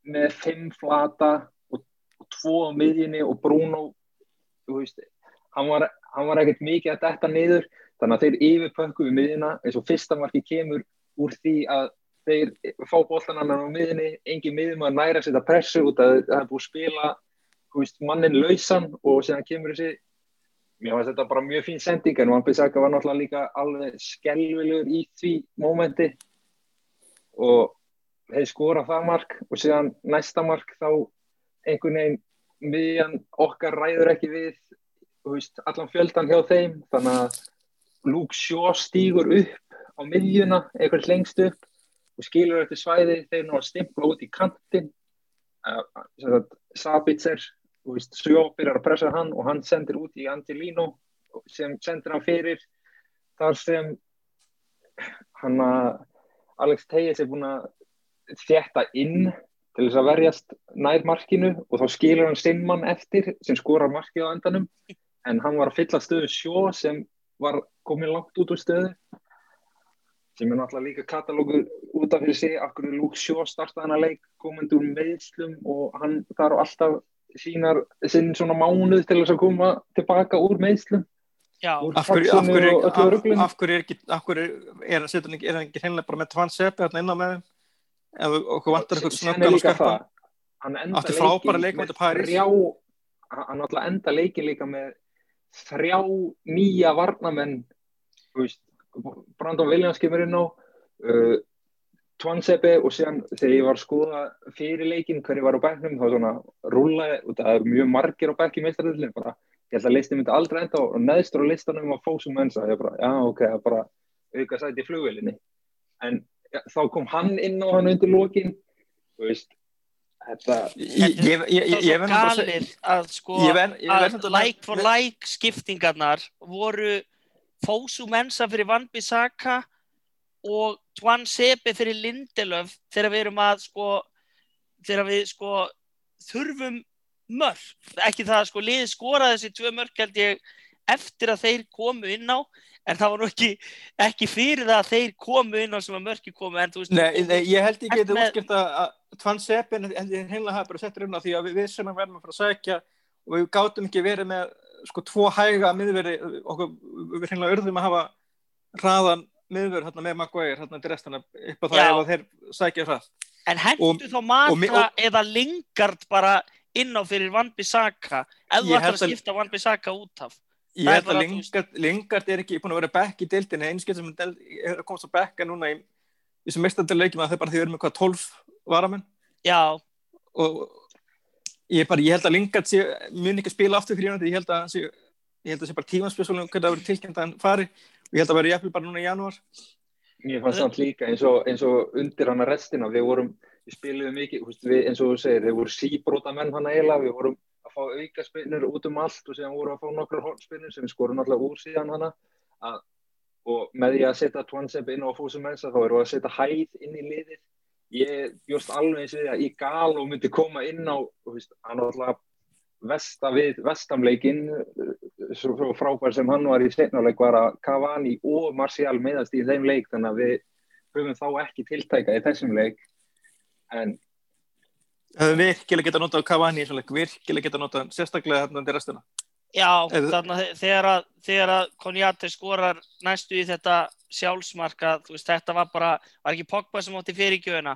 S3: með fimm flata og, og tvo á miðjunni og Bruno þú veist, hann var, var ekkert mikið að detta niður. Þannig að þeir yfirpökku við miðjuna eins og fyrsta marki kemur úr því að þeir fá boltan annan á miðjunni engin miðjum að næra setja pressu út að það er búið að spila veist, mannin lausan og síðan kemur þessi mér finnst þetta bara mjög fín sending en Van Bissaka var náttúrulega líka alveg skelvilegur í því mómenti og þeir skora það mark og síðan næsta mark þá einhvern veginn miðjan okkar ræður ekki við veist, allan fjöldan hjá þeim. Þannig að Luke Shaw stígur upp á miðjuna eitthvað lengst upp og skilur eftir svæði. Þeir ná að stimpla út í kantin uh, Sabitzer þú veist, Shaw byrjar að pressa hann og hann sendir út í Angelino sem sendir hann fyrir. Þar sem hann að Alex Tejes er búin að þjætta inn til þess að verjast nær markinu og þá skilur hann Steinmann eftir sem skorar markið á endanum. En hann var að fylla stöðu sjó sem var komin langt út úr stöðu sem er náttúrulega líka katalógur út af fyrir sig, akkur er Luke Shaw startaði hann að leik komandi úr meðslum og hann þarf alltaf sínar sinn svona mánuð til þess að koma tilbaka úr meðslum
S2: Af hverju, af
S3: faxinu
S2: hverju,
S3: og öllu
S2: af,
S3: ruglinu.
S2: af hverju er ekki, af hverju er hann hann ekki, er hann ekki hreinlega bara með tvann seppi hérna inn á með? Ef við- okkur vantar eitthvað snöggan og
S3: hann enda
S2: Átti frábæra
S3: leikinn
S2: leik
S3: með
S2: móti París.
S3: þrjá, hann alltaf enda leikin líka með þrjá nýja varnamenn Brandon Williams kemur inn á uh, Tvansepe og síðan þegar ég var að skoða fyrir leikin hverju var á bekknum þá svona rúlaði og það er mjög margir á bekki meistardöldin bara, ég held að listin myndi aldrei enda og neðstur á listanum var Fósum Mensa ég bara, já ok, það er bara auka sæti í flugvélinni. En ja, þá kom hann inn á hann undir lokin þú veist þetta,
S2: Ég, ég, ég, ég,
S4: það
S2: ég
S4: er
S2: verð
S4: svo
S2: nú bara að
S4: sko að like for like skiptingarnar voru Fósu Mensa fyrir Van Bissaka og Twan Sepe fyrir Lindelöf þegar við erum að sko þegar við sko þurfum mörg, ekki það að sko liði skora þessi tvö mörg held ég eftir að þeir komu inn á en það var nú ekki, ekki fyrir það að þeir komu inn á sem að mörki komu en þú veist
S2: Nei, nei, ég held geti
S4: með-
S2: útskipt að Tvann Seppin held ég heimlega hafa bara settur inn á því að við vissum að verðum að fara að sækja og við gátum ekki verið með sko tvo hæga miðveri okkur, við heimlega urðum að hafa hraðan miðveri hérna með Maguire hérna til restina upp á það ef þeir sækja hratt.
S4: En hendu
S2: Og-
S4: þá
S2: og-
S4: eða Lingard bara inn á fyrir Van Bissaka ef þú
S2: Ég
S4: ætlar að
S2: að-
S4: skipta Van Bissaka út af.
S2: Ég
S4: Það
S2: held að Lingard, Lingard er ekki búin að vera bekk í deildinni einskilt sem er að komast á bekka núna í, þessum meistandalegjum að það er bara því við erum með hvað 12 varamenn?
S4: Já,
S2: og ég, bara, ég held að Lingard sé, mun ekki spila aftur fyrir United, ég held að hann sé, ég held að sé bara tímanspjössulum hvernig það verið tilkynnt að hann fari. Og ég held að verið jafnvel bara núna í janúar.
S3: Mér fannst samt líka eins og, eins og undir hana restina, við vorum, við spiliðum mikið, við, eins og þú segir, þeir voru síbróta menn hana eiginlega, við vorum að fá auka spinnur út um allt og síðan vorum að fá nokkrar hornspinnur sem við skorum alltaf úr síðan hana að, og með því að setja Twansep inn á fósumensa þá erum við að setja hæð inn í liðið. Ég bjóst alveg eins við að í gal og myndi koma inn á, hann var alltaf vesta við vestamleikin svo frábær sem hann var í setnáleik var að Cavani og Martial meðast í þeim leik. Þannig að við höfum þá ekki tiltæka í þessum leik en
S2: Það er virkilega geta notað Cavani í svona leik, virkilega geta notað sérstaklega þarna undir restina.
S4: já,
S2: Eða-
S4: þannig að þegar að, þegar að Konjati skorar næstu í þetta sjálfsmarka, þú veist, þetta var bara, var ekki Pogba sem átti fyrir gjöfuna.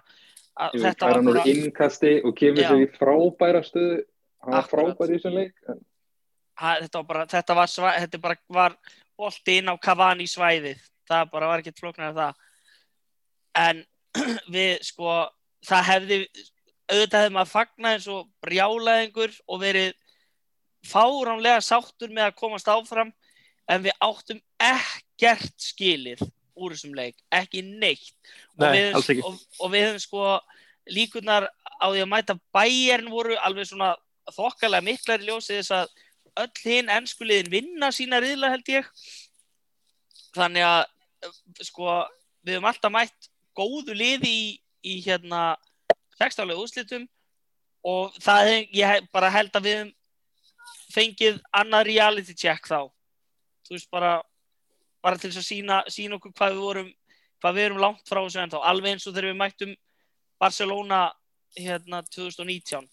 S3: jú,
S4: Þetta var bara,
S3: innkasti og kemur sér í frábæra stöðu hann var
S4: Akkurat.
S3: frábær í þessum leik en,
S4: ha- þetta var bara, þetta var, svæ, þetta bara var bolti inn á Cavani svæðið. Það bara var ekkert flóknar það. En (clears throat) við, sko, það hefði, auðvitað hefði maður fagnað eins og brjálaðingur og verið fáránlega sáttur með að komast áfram en við áttum ekkert skilið úr þessum leik, ekki neitt. Og,
S2: Nei,
S4: við, og, og við höfum sko líkunar á því að mæta bæjarn voru alveg svona þokkalega miklar í ljósið þess að öll hinn ennskuliðin vinna sína riðla held ég. Þannig að eh, sko við höfum alltaf mætt góðu liði í, í hérna sextálega úrslitum og það ég bara held að við fengið annað reality check þá. Þú veist bara bara til þess að sína, sína okkur hvað við vorum hvað við erum langt frá þessu ennþá. Alveg eins og þegar við mættum Barcelona hérna 2019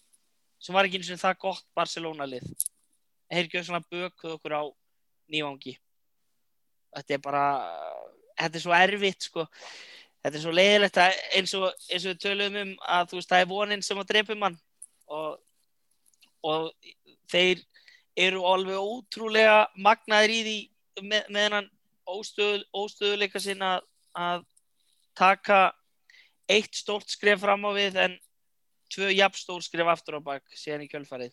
S4: sem var ekki eins og það gott Barcelona lið þeir ekki svona bökuð okkur á nývangi. Þetta er bara þetta er svo erfitt sko þetta er svo leiðilegt að eins og, eins og við töluðum um að þú veist það er vonin sem að drepa mann og, og þeir eru alveg ótrúlega magnaðir í því með, með hennan óstöðu, óstöðuleika sinna að taka eitt stórt skref fram á við en tvö jafn stór skref aftur á bak síðan í kjölfarið.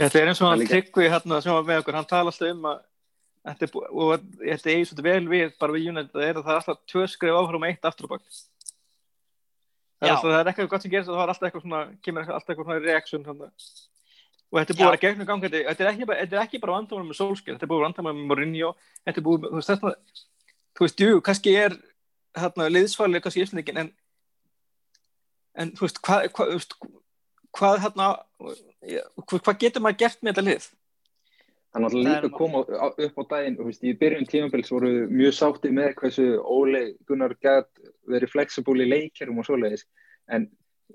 S2: Þetta er eins og hann tryggvi hérna sem var með okkur, hann tala alltaf um að þetta er, og þetta er svolítið vel við bara við United, það er að það er alltaf tvö skrif áfram og eitt aftur á bak. Það er, það er eitthvað gott sem gerist og það alltaf eitthvað svona, kemur alltaf eitthvað reaksjón. Og þetta er búið
S4: Já.
S2: að gegnum gangi, þetta, er ekki bara, þetta er ekki bara vandamál með Solskjaer, þetta er búið vandamál með Mourinho, þetta er búið, þú veist, þetta, þú veist, jú, kannski er hérna liðsfæli, kannski yfirlendingin, en, en þú veist, hvað, hvað, hvað hérna, hvað getur maður gert með þetta lið?
S4: Það er
S3: líka kom á, á, upp á daginn og, veist, í byrjun tímabils voru við mjög sátti með hversu Óli Gunnar gæt verið flexible í leikjarum og svoleiðis en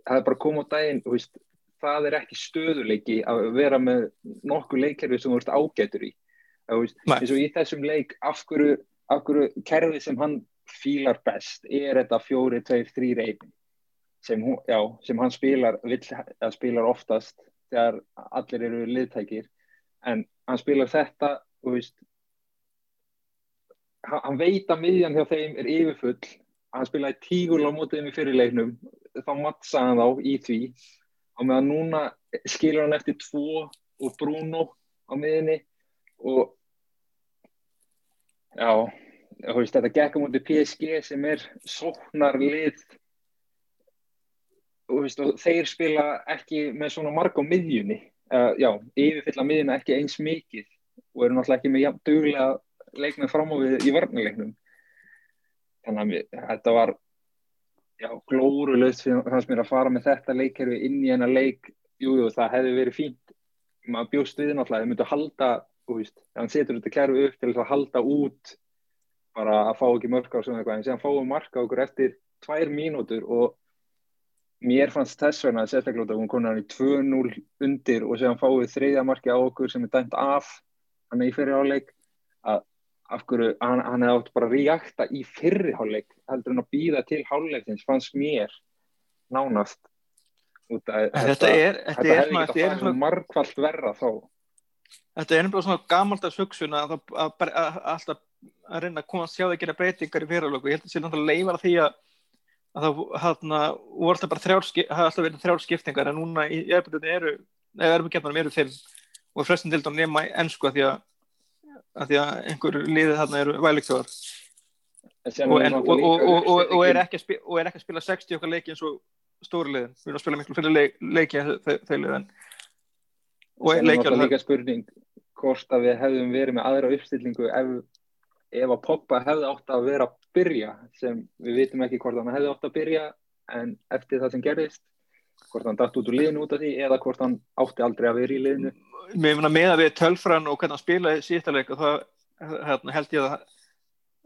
S3: það er bara kom á daginn og, veist, það er ekki stöðuleiki að vera með nokkuð leikjari sem þú ert ágætur í. Eins og í þessum leik af hverju, af hverju kerfi sem hann fílar best er þetta fjóri, tveir, þrýr, einn sem, hún- já, sem hann spilar, vill, að spilar oftast þegar allir eru liðtækir en hann spilar þetta og veist hann, veit að miðjan hjá þeim er yfirfull hann spilaði tígul á mótið þeim í fyrirleiknum þá mattsa hann þá í því. Á meðan núna skilur hann eftir tvo og Bruno á miðinni og já veist, þetta gekk á mótið PSG sem er sóknar lið og, veist, og þeir spila ekki með svona marg á miðjunni uh, já, yfirfylla miðjuna ekki eins mikið og eru náttúrulega ekki með jafn duglega leikmenn fram á við í varnarleiknum. Þannig að þetta var já, glórulegst fannst mér að fara með þetta leikkerfi inn í hennar leik. Jújú, jú, það hefði verið fínt. Maður bjóst við náttúrulega, þau myndu halda þú veist, ef hann setur þetta kerfi upp til að halda út bara að fá ekki mörg á svona eitthvað, en síðan fáum marka okkur eftir tvær mínútur og mér fannst þess vegna sérstaklega að hún konar í 2-0 undir og séðan fáið þriðja marki á okkur sem er dæmt af hann er í fyrri áleik að af hverju, hann, hann hefði átt bara að reakta í fyrri hálfleik heldur hann að býða til hálfleikins fannst mér nánast að
S2: þetta er, þetta
S3: þetta hefði ekki
S2: þetta
S3: að fara
S2: svona,
S3: margfald verra þá
S2: þetta er bara svona gamaldags hugsun að, að, að, að alltaf að reyna að komast hjá það að gera breytingar í fyrirlöku. Ég held að það sé náttúrulega leifar því að að það hérna, voru alltaf bara þrjár, skip- hafa alltaf verið þrjár skiptingar en núna í erbjörnum eru eða erum við eru fimm. Og flestin til dæmis nema ennsku að því að, að því að einhver liðið þarna eru vælikþjóðar og, og, og, og, er ekki að spila, og er ekki að spila 60 okkar leiki eins og stóru liðin. Við erum að spila miklu fyrir leik, leiki þau, liðin. Og
S3: er
S2: leikjar
S3: náttúrulega líka spurning hvort að við hefðum verið með aðra uppstillingu ef, ef að Pogba hefði átt að vera að byrja sem við vitum ekki hvort hann hefði átt að byrja en eftir það sem gerðist hvort hann datt út úr liðinu út af því eða hvort hann átti aldrei að vera í liðinu.
S2: Með meina með að við tölfran og hvernig hann spilaði síðaleg og það hérna, held ég að,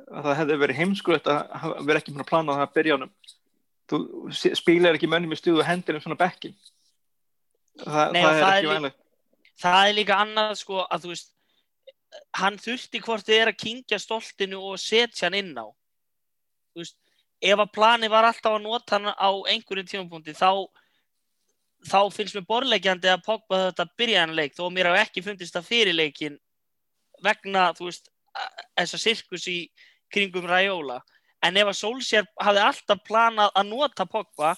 S2: að það hefði verið heimskulegt að hafa- vera ekki með að plana það að byrja honum. Þú s- spilar ekki mönnum í stuðu og hendir um svona bekkin það,
S4: Nei,
S2: það er
S4: það
S2: ekki
S4: er lí-
S2: vænlegt.
S4: Það er líka annað sko að þú veist hann þurfti hvort þið er að kingja stoltinu og setja hann inn á. Þú veist, ef að plani var alltaf að nota hann á einhverjum tímapunkti þá þá finnst mér borlegjandi að Pogba þetta byrja hann leik þó mér hafa ekki fundist það fyrir leikin vegna þú veist þessa sirkus í kringum Raiola. En ef að Solskjær hafði alltaf planað að nota Pogba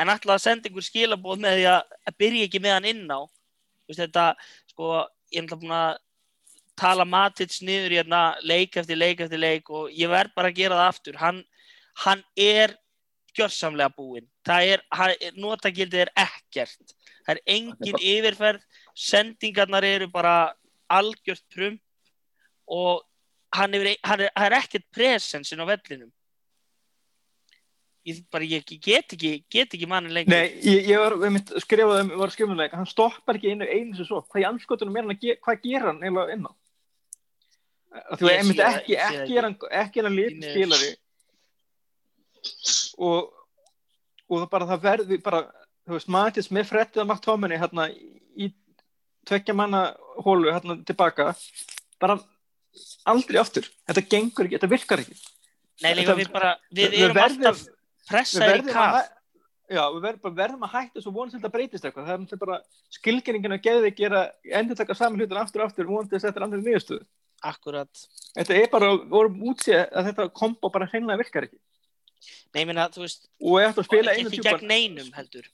S4: en alltaf að senda einhver skilabóð með því að byrja ekki með hann inn á Þú veist, þetta, sko, ég er náttúrulega búin að tala Matic niður hérna leik eftir leik eftir leik og ég verð bara að gera það aftur. Hann, hann er gjörsamlega búinn. Er, notagildið er ekkert. Það er engin yfirferð. Sendingarnar eru bara algjört prum og hann, hefur, hann, er, hann er ekkert presensin á vellinum. Ég, bara, ég get ekki get ekki mannin lengur.
S2: Nei, ég, ég var skrifað um, var skrifunleik, hann stoppar ekki einu einu sem svo, hvað er gera, hvað gerir hann eiginlega inn á? Þú
S4: það-
S2: ekki, ekki
S4: ekki.
S2: er hann, ekki er hann
S4: miður.
S2: spilari og, og það bara það verði bara, þú veist, Matis með frettið að makt tóminni hérna í tvekja manna hólu hérna tilbaka, bara aldrei aftur, þetta gengur ekki, þetta virkar ekki.
S4: Nei, líka við bara, við
S2: Við
S4: erum
S2: verðum-
S4: alltaf
S2: við
S4: pressaðir í
S2: hæ- já, við verðum, bara verðum að hætta svo vonast þetta breytist eitthvað það er bara skilgjörningin að geði gera endur taka saman hlutin aftur og aftur að þetta er andrið nýðustuð
S4: Akkurat.
S2: þetta er bara, vorum útsið að þetta kombo bara hreinlega virkar ekki.
S4: Nei, meina, þú veist,
S2: og ef þú spila einu tjúpan
S4: gegn neinum heldur.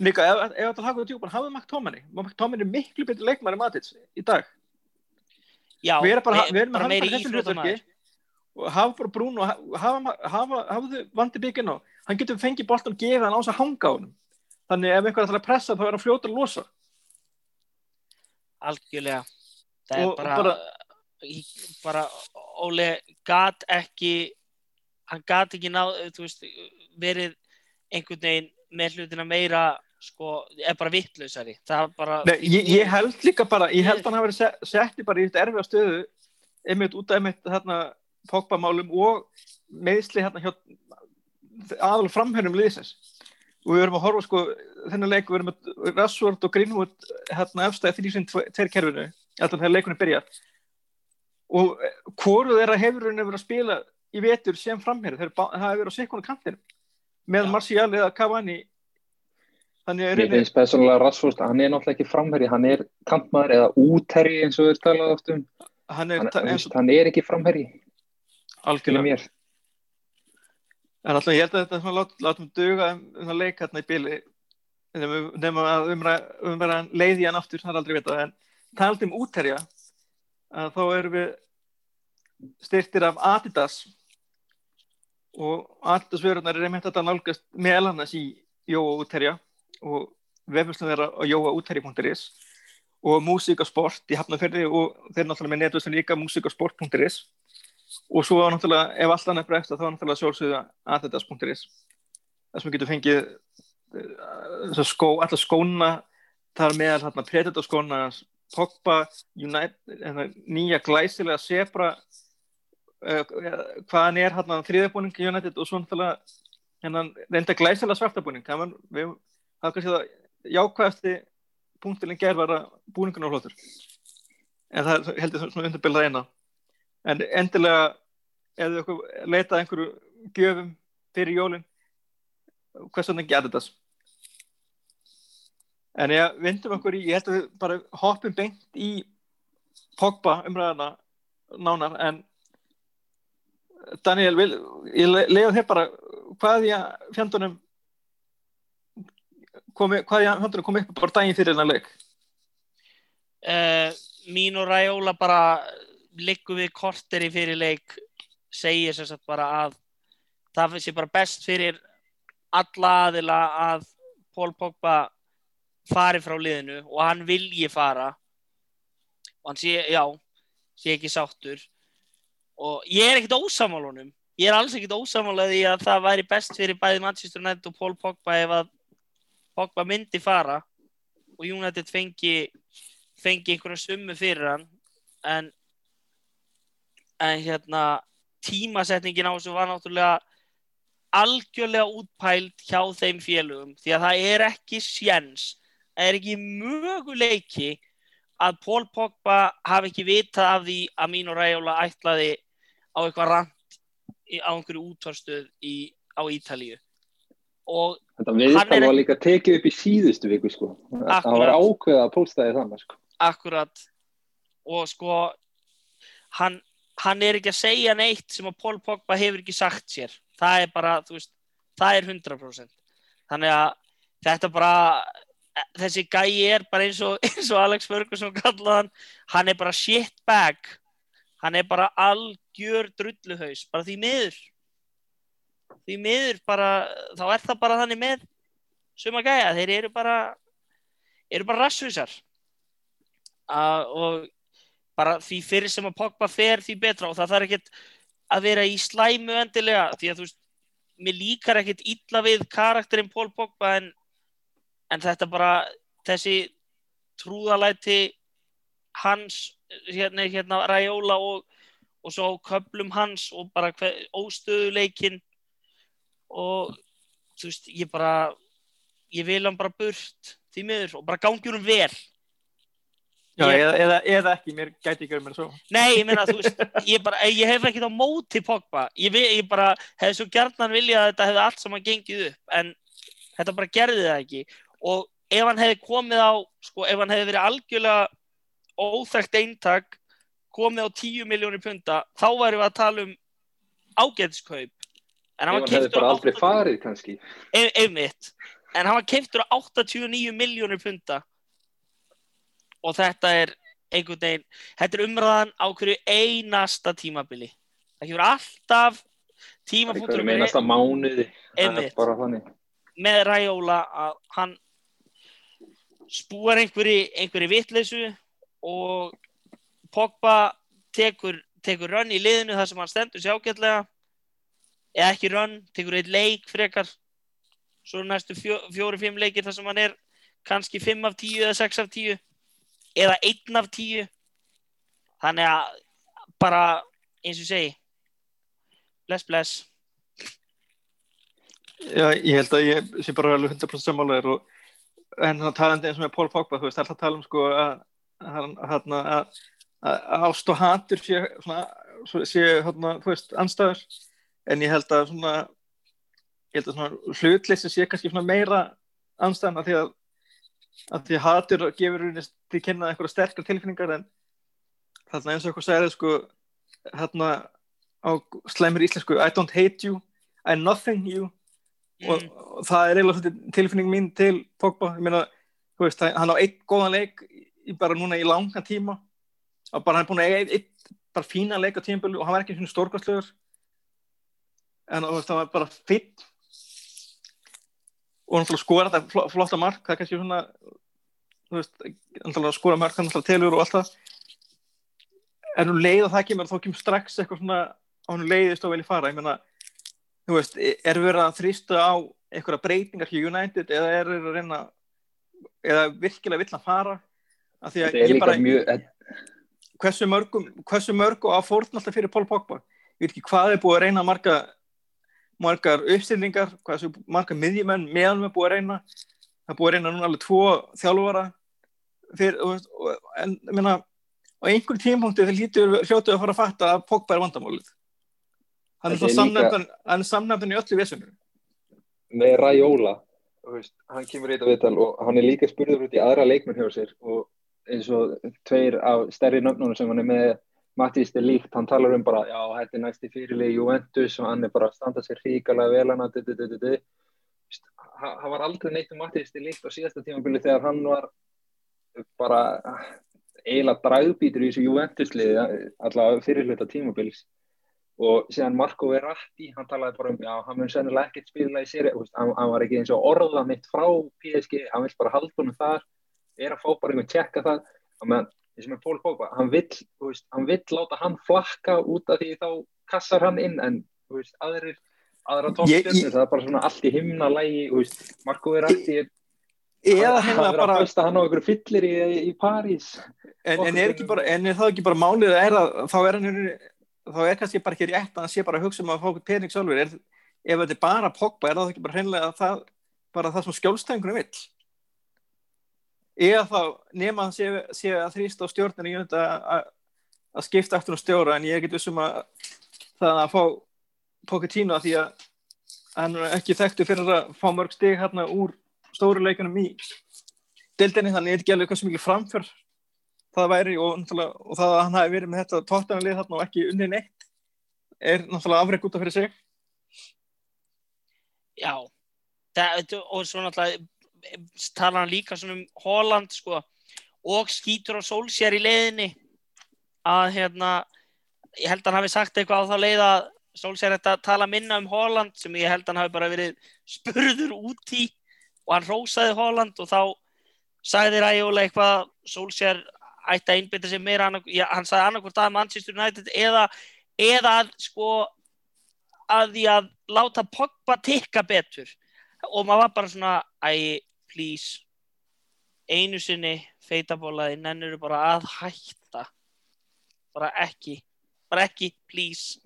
S2: líka, ef, ef þú hafði tjúpan, hafði Makt Tómanni Makt Tómanni er miklu betur leikmæri Matits í dag.
S4: Já,
S2: við erum bara,
S4: me- bara meiri
S2: bara og hafa bara brún og hafa, hafa, hafa, þau vandi byggin á. Hann getur fengið boltan og gefa hann á þess að hanga á honum. Þannig ef einhver ætlar að pressa þá er hann fljótur að losa.
S4: Algjörlega. Það er
S2: Og
S4: bara,
S2: bara-
S4: í- bara, Óli gat ekki, hann gat ekki þú veist, verið einhvern veginn með hlutina meira, sko, er bara vittlausari. Bara...
S2: Ég, ég held líka bara, ég held hann hafi verið se- setti bara í þetta erfiða stöðu einmitt út af einmitt hérna Pogba-málum og meðsli hérna hjá aðal framhörnum liðsins og við verum að horfa sko þennan leik, við verum með Rashford og Greenwood hérna efstæði því sem tveir kerfinu alltaf þegar leikunni byrjar og hvoru þeirra hefur henni verið að spila í vetur sem bá- það hefur verið á sikkonu kantinum með
S4: Já.
S2: Martial eða Cavani þannig að
S3: Mér finnst persónulega Rassford, hann er náttúrulega ekki framherji, hann er kantmaður eða útherji eins og við talaðum oft um.
S2: hann er
S3: Hann,
S2: ta-
S3: hann, er ekki framherji, fyrir
S2: algjörlega
S3: mér.
S2: En alltaf ég held að þetta lát, látum duga um, um það leik hérna í bili nema- nema að umræða umræða leiði hann aftur, það er aldrei vitað en taldi um útherja að þá erum við styrtir af Adidas. Og Adidas vörunar er einmitt þetta nálgast meðal annars í Jóa útherja og vefnustum þeirra á jóaútherji.is og músík og sport í Hafnarferði og þeir náttúrulega með netvöstum líka músík og svo náttúrulega ef allt annað bregst þá náttúrulega sjálfsögða aðeittas.is þar sem við getum fengið uh, skó, allar skóna þar meðal hérna Predator skóna Pogba, United, hérna, nýja glæsilega Zebra uh, hvað hann er hérna þriðabúning United og svo náttúrulega hérna, reynda glæsilega svartabúning. Það var kannski það jákvæðasti punktilinn gerð var að búningun á hlótur en það er heldur svona undirbyrðað eina. En endilega okkur leitað einhverju gjöfum fyrir jólin hvers vegna ekki Adidas en ég vindum okkur í ég held að við bara hoppum beint í Pogba umræðana nánar en Daniel, vil, ég le- leiða þér bara hvað í fjandunum komi, hvað í fjandunum kom upp bara daginn fyrir þennan leik?
S4: Uh, mín og Raiola bara liggum við korteri fyrir leik segir sem sagt bara að það sé bara best fyrir alla aðila að Pól Pogba fari frá liðinu og hann vilji fara. Og hann sé, já sé ekki sáttur. Og ég er ekkert ósamálunum ég er alls ekkert ósamálaði að það væri best fyrir bæði Manchester United og Pól Pogba ef að Pogba myndi fara. Og United fengi fengi einhverja summu fyrir hann. En en hérna tímasetningin á þessu var náttúrulega algjörlega útpælt hjá þeim félugum því að það er ekki sjens er ekki möguleiki að Pól Pogba hafi ekki vitað af því að mín og Ræjóla ætlaði á eitthvað rand á einhverju útvarstöð á Ítalíu? Og
S3: Þetta viðtal var líka tekið upp í síðustu viku sko. það var ákveða að póstaði þannig sko.
S4: Akkurat. Og sko hann, hann er ekki að segja neitt sem að Pól Pogba hefur ekki sagt sér. Það er bara, þú veist, það er 100% þannig að þetta bara þessi gæi er bara eins og, (laughs) eins og Alex Ferguson kallaði hann. Hann er bara shitbag. Hann er bara algjör drulluhaus bara því miður. Því miður bara þá er það bara þannig með suma gæja, þeir eru bara eru bara rassvísar uh, og bara því fyrir sem að Pogba fer því betra. Og það þarf ekkert að vera í slæmu endilega því að þú veist, mér líkar ekkert illa við karakterinn Pól Pogba en, en þetta bara þessi trúðalæti hans hérna, hérna Raiola og, og svo köplum hans og bara óstöðuleikin og þú veist, ég bara ég vil hann bara burt því miður og bara gangjur um vel
S2: Já, ég, eða, eða, eða ekki, mér gæti ekki verið mér svo.
S4: Nei, ég meina, þú veist, ég, bara, ég hef ekkert á móti Pogba. Ég, ég bara hef svo gerðan viljað að þetta hefði allt saman gengið upp, en þetta bara gerði það ekki. Og ef hann hefði komið á, sko, ef hann hefði verið algjörlega óþægt eintak, komið á 10 miljónir punta, þá væri við að tala um ágæðskaup.
S3: En hann, hann hefði bara aldrei 80... farið, kannski.
S4: Einmitt. En hann var keiftur á 89 miljónir punta og þetta er einhvern veginn, þetta er umræðan á hverju einasta tímabili það kemur alltaf
S3: um einasta mánuði
S4: með Ræjóla að hann spúar einhverju, einhverju vitleysu og Pogba tekur, tekur rönn í liðinu þar sem hann stendur sér ágætlega. Eða ekki rönn, tekur eitt leik frekar. Svo næstu fjóri-fimm leikir þar sem hann er kannski 5 af 10 eða 6 af 10 eða einn af tíu. Þannig að bara eins og segi bless bless.
S2: Já, ég held að ég sé bara vel 100% sammálaður og en að talandi eins og með Pól Pogba þú veist, alltaf tala um sko að að ást og hatur sé svona, sé hérna, þú veist, anstæður en ég held að svona ég held að svona hlutleysi sé kannski svona meira anstæðan að því að að því hatur gefur til kynna eitthvað sterkar tilfinningar en þarna eins og eitthvað segir sko hérna á slæmur íslensku I don't hate you, I nothing you mm. og, og það er eiginlega tilfinning mín til Pogba. Ég meina, veist, hann á eitt góðan leik í bara núna í langa tíma. Og bara hann er búin að eiga eitt, bara fína leik á tímbölu og hann var ekki svona stórkvæmslegur en veist, það var bara fitt og hann skora þetta flotta mark. Það er kannski svona veist, skora mark, hann telur og allt það. En hún leið og það kemur þá kemur strax eitthvað svona á hún leiðist og í fara. Ég menna, þú veist, er verið að þrýsta á eitthvað breytingar hjá United eða er verið að reyna eða virkilega vill að fara? Af því að ég bara mjög... hversu mörgum hversu mörg og að fórna alltaf fyrir Pól Pogba? Ég veit ekki hvað er búið að reyna að marka margar uppstillingar, hvað er margar miðjumenn meðan við búum að reyna. Það búið að reyna núna alveg tvo þjálfvara en meina á einhverjum tímpunkti þeir lítur hljótuð að fara að fatta að Pogba er vandamálið hann er samnæmdan í öllu vissunum
S3: með Raiola. Hann kemur í þetta viðtal og hann er líka spurður út í aðra leikmenn hjá sér og eins og tveir af stærri nöfnunum sem hann er með Mattis er líkt, hann talar um bara já, þetta er næsti fyrirlið Juventus og hann er bara að standa sér hríkalega vel hann það var aldrei neitt um Mattis er líkt á síðasta tímabili þegar hann var bara eiginlega dragðbítur í þessu Juventus-liði allavega fyrirluta tímabils og síðan Marco Verratti hann talaði bara um, já, hann mun sennilega ekkert spila í séri, hann, hann var ekki eins og orða mitt frá PSG, hann vil bara halda honum þar, er að fá bara einhvern tjekka það, þannig að eins og með Pól Pogba, hann vill, veist, hann vill láta hann flakka út af því þá kassar hann inn, en veist, aðrir, aðra tóttstjörnir, það er bara svona allt í himna lægi, Marco Verratti er
S2: eða
S3: hann er bara að hann á einhverju fyllir í, í París.
S2: En, en, er bara, en er það ekki bara málið er að þá er hann þá er kannski bara ekki rétt að hann sé bara að hugsa um að fá pening sjálfur. Er, ef þetta er bara Pogba er það ekki bara hreinlega það, bara það sem skjólstæðingunum vill? Eða þá nema hann sé, sé að þrýsta á stjórnir í undan að, skipta eftir um stjóra en ég ekki vissum að það að fá Pochettino því að hann er ekki þekktu fyrir að fá mörg stig hérna úr stóru leikunum í dildinni þannig er ekki alveg eitthvað sem ekki framför það væri og, og það að hann hafi verið með þetta tóttanlið þarna og ekki unni neitt er náttúrulega afreg út af fyrir sig.
S4: Já það, og svo náttúrulega tala hann líka svona um Holland sko og skýtur á sólsér í leiðinni að hérna ég held að hann hafi sagt eitthvað á þá leið að sólsér þetta tala minna um Holland sem ég held að hann hafi bara verið spurður út í og hann rósaði Holland og þá sagði Ræjóla eitthvað Solskjær ætti að einbita sig meira já, hann sagði annarkvært að Manchester United eða, eða að sko að því að láta Pogba tikka betur. Og maður var bara svona æ, please. Einu sinni feitabólaði nennur bara að hætta. Bara ekki bara ekki, please.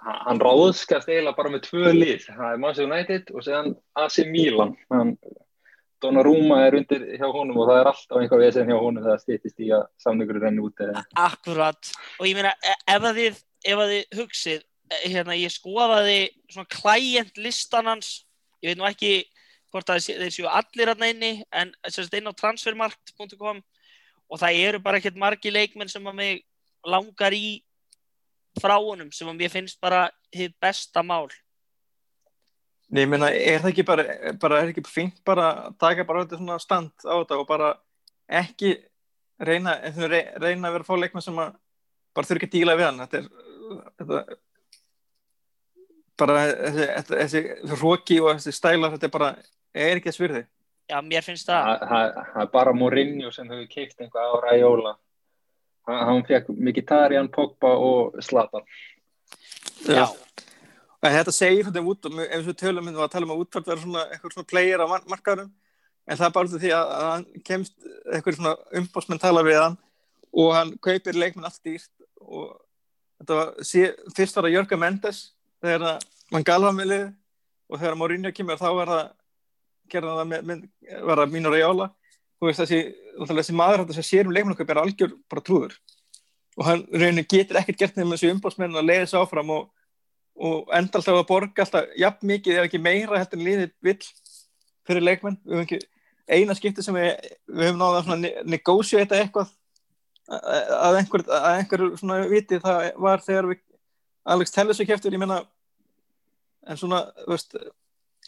S3: Hann ráðskast eiginlega bara með tvö lið. Það er Manchester United og séðan AC Milan. Hann, Donnarumma er undir hjá honum og það er alltaf einhvað við sem hjá honum það stýttist í að samningur er enn út
S4: Akkurat, og ég meina e, ef að þið, ef að þið hugsið e, hérna ég skoðaði svona klæjent listan hans. Ég veit nú ekki hvort að þeir séu allir aðna inni en sérst inn á transfermarkt.com og það eru bara ekkert margi leikmenn sem að mig langar í frá honum sem að mér finnst bara hitt besta mál
S2: Nei, ég meina, er það ekki bara, bara er ekki fint bara að taka bara þetta svona stand á þetta og bara ekki reyna, reyna að vera að fá leikma sem að bara þurfi ekki að díla við hann? Þetta er þetta, bara þessi, þessi, þessi róki og þessi stælar þetta er bara, er ekki að svirði
S4: Já, mér finnst það.
S3: Það er bara Mourinho sem hefur keift einhvað á Raiola. Hann fekk Mkhitaryan, Pogba og Zlatan.
S4: Já
S2: Þetta segir þetta út ef við tölum um að tala um að útvart vera svona eitthvað svona player á markaðurum en það er bara því að hann kemst eitthvað svona umbásmenn tala við hann og hann kaupir leikminn allt dýrt og þetta var fyrst var það Jörgur Mendes þegar mann galva með lið og þegar Mourinho kemur þá var það gerða það með, með var það Mino Raiola. Þú veist þessi, þessi maður þessi sérum leikmannakaup er algjör bara trúður og hann reynir getur ekkert gert með þessu umbásmenn að leiða þessu áfram og, og enda alltaf að borga alltaf jafn mikið eða ekki meira heldur en liðið vill fyrir leikmenn. Við höfum ekki, eina skipti sem við, við höfum náða að negósiata eitthvað. Að einhver, að einhver svona viti það var þegar við Alex Tellis við kæftum, ég menna en svona, veist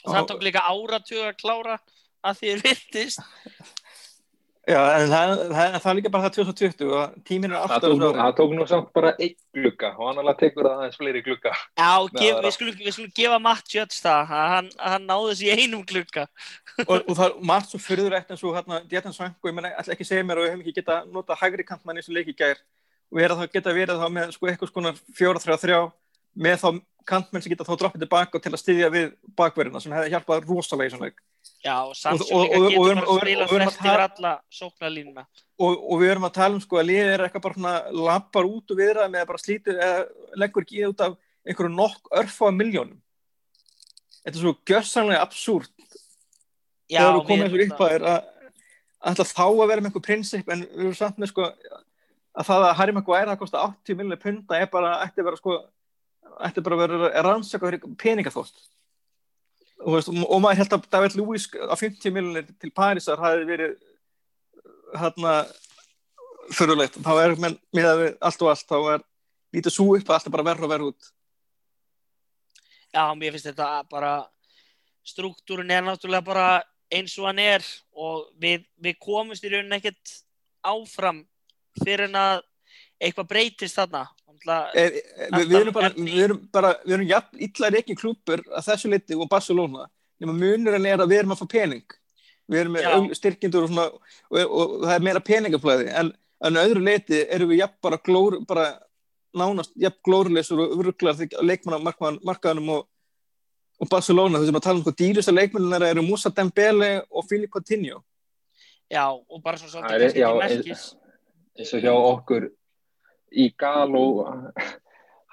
S4: og það tók líka áratug að klára að því þið viltist (laughs)
S2: Já, en það, það, það er líka bara það 2020 og tíminn er alltaf
S3: það tók, það tók nú samt bara einn glukka og hann alveg tekur það aðeins fleiri glukka
S4: Já, gef, við, skulum, við skulum gefa Matt Jöts það hann, hann náði þessi einum glukka
S2: og, og það er margt svo fyrðurætt en svo hérna, Djetan Svanko, ég menna, alltaf ekki segja mér og ég hef ekki geta nota hægri kantmann eins og leiki gær. Og ég er að það geta verið þá með sko eitthvað skonar fjóra, þrjá, þrjá með þá kantmenn sem geta þá droppið tilbaka til að styðja við bakverðina sem hefði hjálpað rosalega í svona leik
S4: Já, Sandsjó líka getur bara að spila þess yfir alla sóknarlínuna.
S2: Og, og við erum að tala um sko að liðið er eitthvað bara lappar út og viðrað með að bara slítið eða leggur ekki út af einhverju nokk örfa miljónum. Þetta er svo gössanlega absúrt.
S4: Já,
S2: þegar við komum einhverju upp að alltaf þá að vera með einhver prinsip en við erum samt með sko að það að Harry Maguire að kosta 80 miljónir punta er bara, ætti að vera sko, ætti bara að vera rannsaka peningaþótt og, maður held að David Lewis á 50 miljonir til Parísar hafi verið hérna fyrirlegt, þá er menn með allt og allt, þá er lítið svo upp að alltaf bara verður og verður út.
S4: Já, mér finnst þetta bara struktúrin er náttúrulega bara eins og hann er og við, við komumst í rauninni ekkert áfram fyrir en að eitthvað breytist þarna
S2: við, við erum bara við erum bara, við erum jafn illar ekki klúpur að þessu liti og Barcelona. Nema munurinn er að við erum að fá pening. Við erum með styrkindur og, svona, og, og, og það er meira peningaflæði. En, en öðru liti erum við jafn bara glór bara nánast jafn glóruleysur og uruglar leikmannamarkaðanum og og Barcelona, þú veist, maður tala um hvað dýrista leikmennar eru Musa Dembele og Filipe Coutinho.
S4: Já, og bara svo svolítið kannski ekki merkis.
S3: eins og hjá okkur í Galo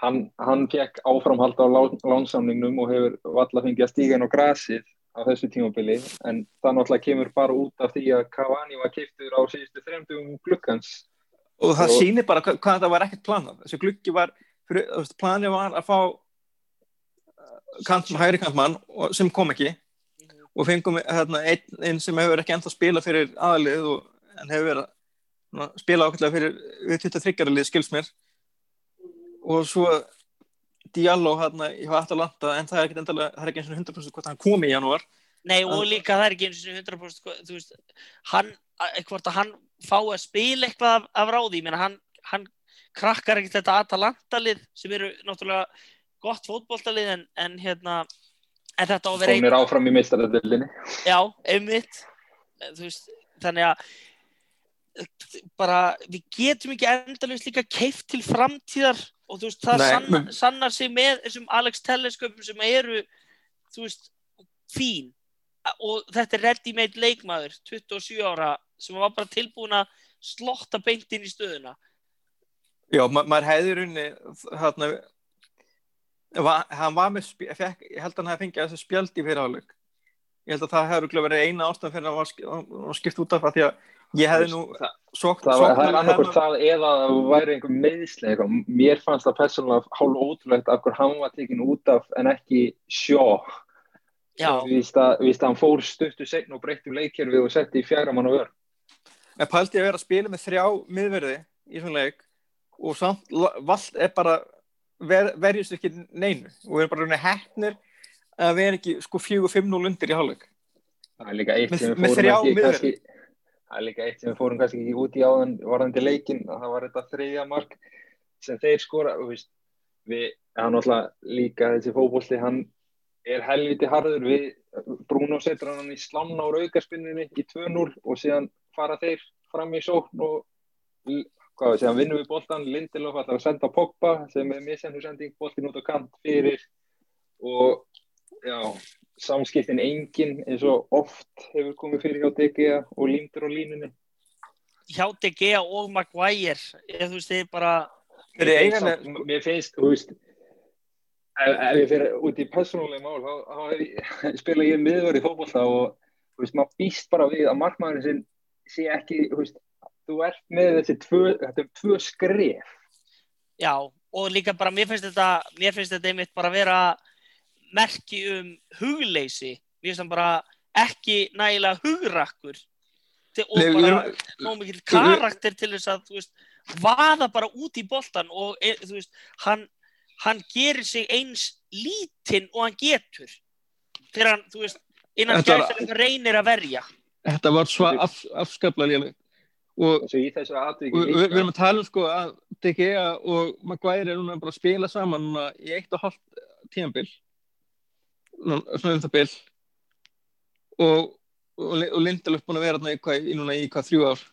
S3: hann, hann fekk áframhald á lánsamningnum og hefur valla fengið að stíga inn á grasið á þessu tímabili, en það náttúrulega kemur bara út af því að Cavani var kiptur á síðustu þremdugum glukkans
S2: og það og... sýnir bara hvað, hvað það var ekkert planað. Þessu glukki var, planið var að fá kant, hægri kantmann sem kom ekki. Og fengum hérna, einn ein sem hefur ekki ennþá spila fyrir aðlið og, en hefur verið spila ákveðlega fyrir við 23. lið skils mér og svo Diallo hérna í Atalanta en það er ekki endalega, það er ekki eins og 100% hvort hann komi í janúar
S4: Nei og líka það er ekki eins og 100% þú veist, hann, hvort að hann fá að spila eitthvað af, af ráði, ég meina hann, hann krakkar ekki þetta Atalanta lið sem eru náttúrulega gott fótbóltalið en, en hérna en þetta á að vera
S3: einn... Hún er áfram í meistaradelinni.
S4: Já, einmitt. Veist, þannig að bara við getum ekki endalust líka keift til framtíðar og þú veist það Nei, sann, men... sannar sig með þessum Alex Telesköpum sem eru þú veist fín. Og þetta er ready-made leikmaður 27 ára sem var bara tilbúin að slotta beintinn í stöðuna.
S2: Já, ma maður hefði runni hérna hann var með, fekk, ég held að hann hefði fengið þessu spjaldi fyrir áleg ég held að það hefði verið eina ástæðan fyrir að hann var skipt út af það því að ég hefði nú
S3: sókt það, það er annarkort það eða það væri einhver meðislega mér fannst það persónulega hálf ótrúlegt af hvernig hann var tekinn út af en ekki sjó við víst að hann fór stöttu segn og breytti leikjörfi og setti í fjæra mann og vör
S2: en pælti að vera að spila með þrjá miðverði í svona leik og samt vald er bara ver, verjast ekki neinu og við erum bara hætnir að við erum ekki sko 4-5-0 undir í hálfleik.
S3: Það er líka eitt sem við fórum ekki kannski, það er líka eitt sem við fórum kannski ekki út í áðan varðandi leikin að það var þetta þriðja mark sem þeir skora við, við hann alltaf líka þessi fókbólti hann er helviti harður. Við Bruno setur hann í slána á raugarspinninni í 2-0 og síðan fara þeir fram í sókn og hvað segjum, vinnum við bóltan Lindelof ætlar að senda Pogba sem er missendu sending, bóltin út á kant fyrir og já, samskiptin engin eins og oft hefur komið fyrir hjá DG og límtur á línunni.
S4: Hjá DG og Maguire eða þú veist, þið bara
S3: mér finnst, þú veist ef, ég fyrir út í personálega mál, þá (laughs) spila ég miðverð í fólkvallta og þú veist, maður býst bara við að markmæðurinn sinn sé ekki, þú veist þú ert með þessi tvö, þetta er tvö skref.
S4: Já, og líka bara mér finnst þetta mér finnst þetta einmitt bara að vera merki um hugleysi. Mér finnst það bara ekki nægilega hugrakkur og Nei, bara nóg mikil karakter til þess að veist, vaða bara út í boltan og e, veist, hann hann gerir sig eins lítinn og hann getur. Þegar hann, þú veist, innan gæðir reynir að verja.
S2: Þetta var svo af, afskaplega léleg og við, við erum að tala um sko að DGA og Maguire er núna bara að spila saman núna í eitt og halvt tímanbill svona um það bill og, og, og Lindelöf búin að vera í, í núna í hvað þrjú ár.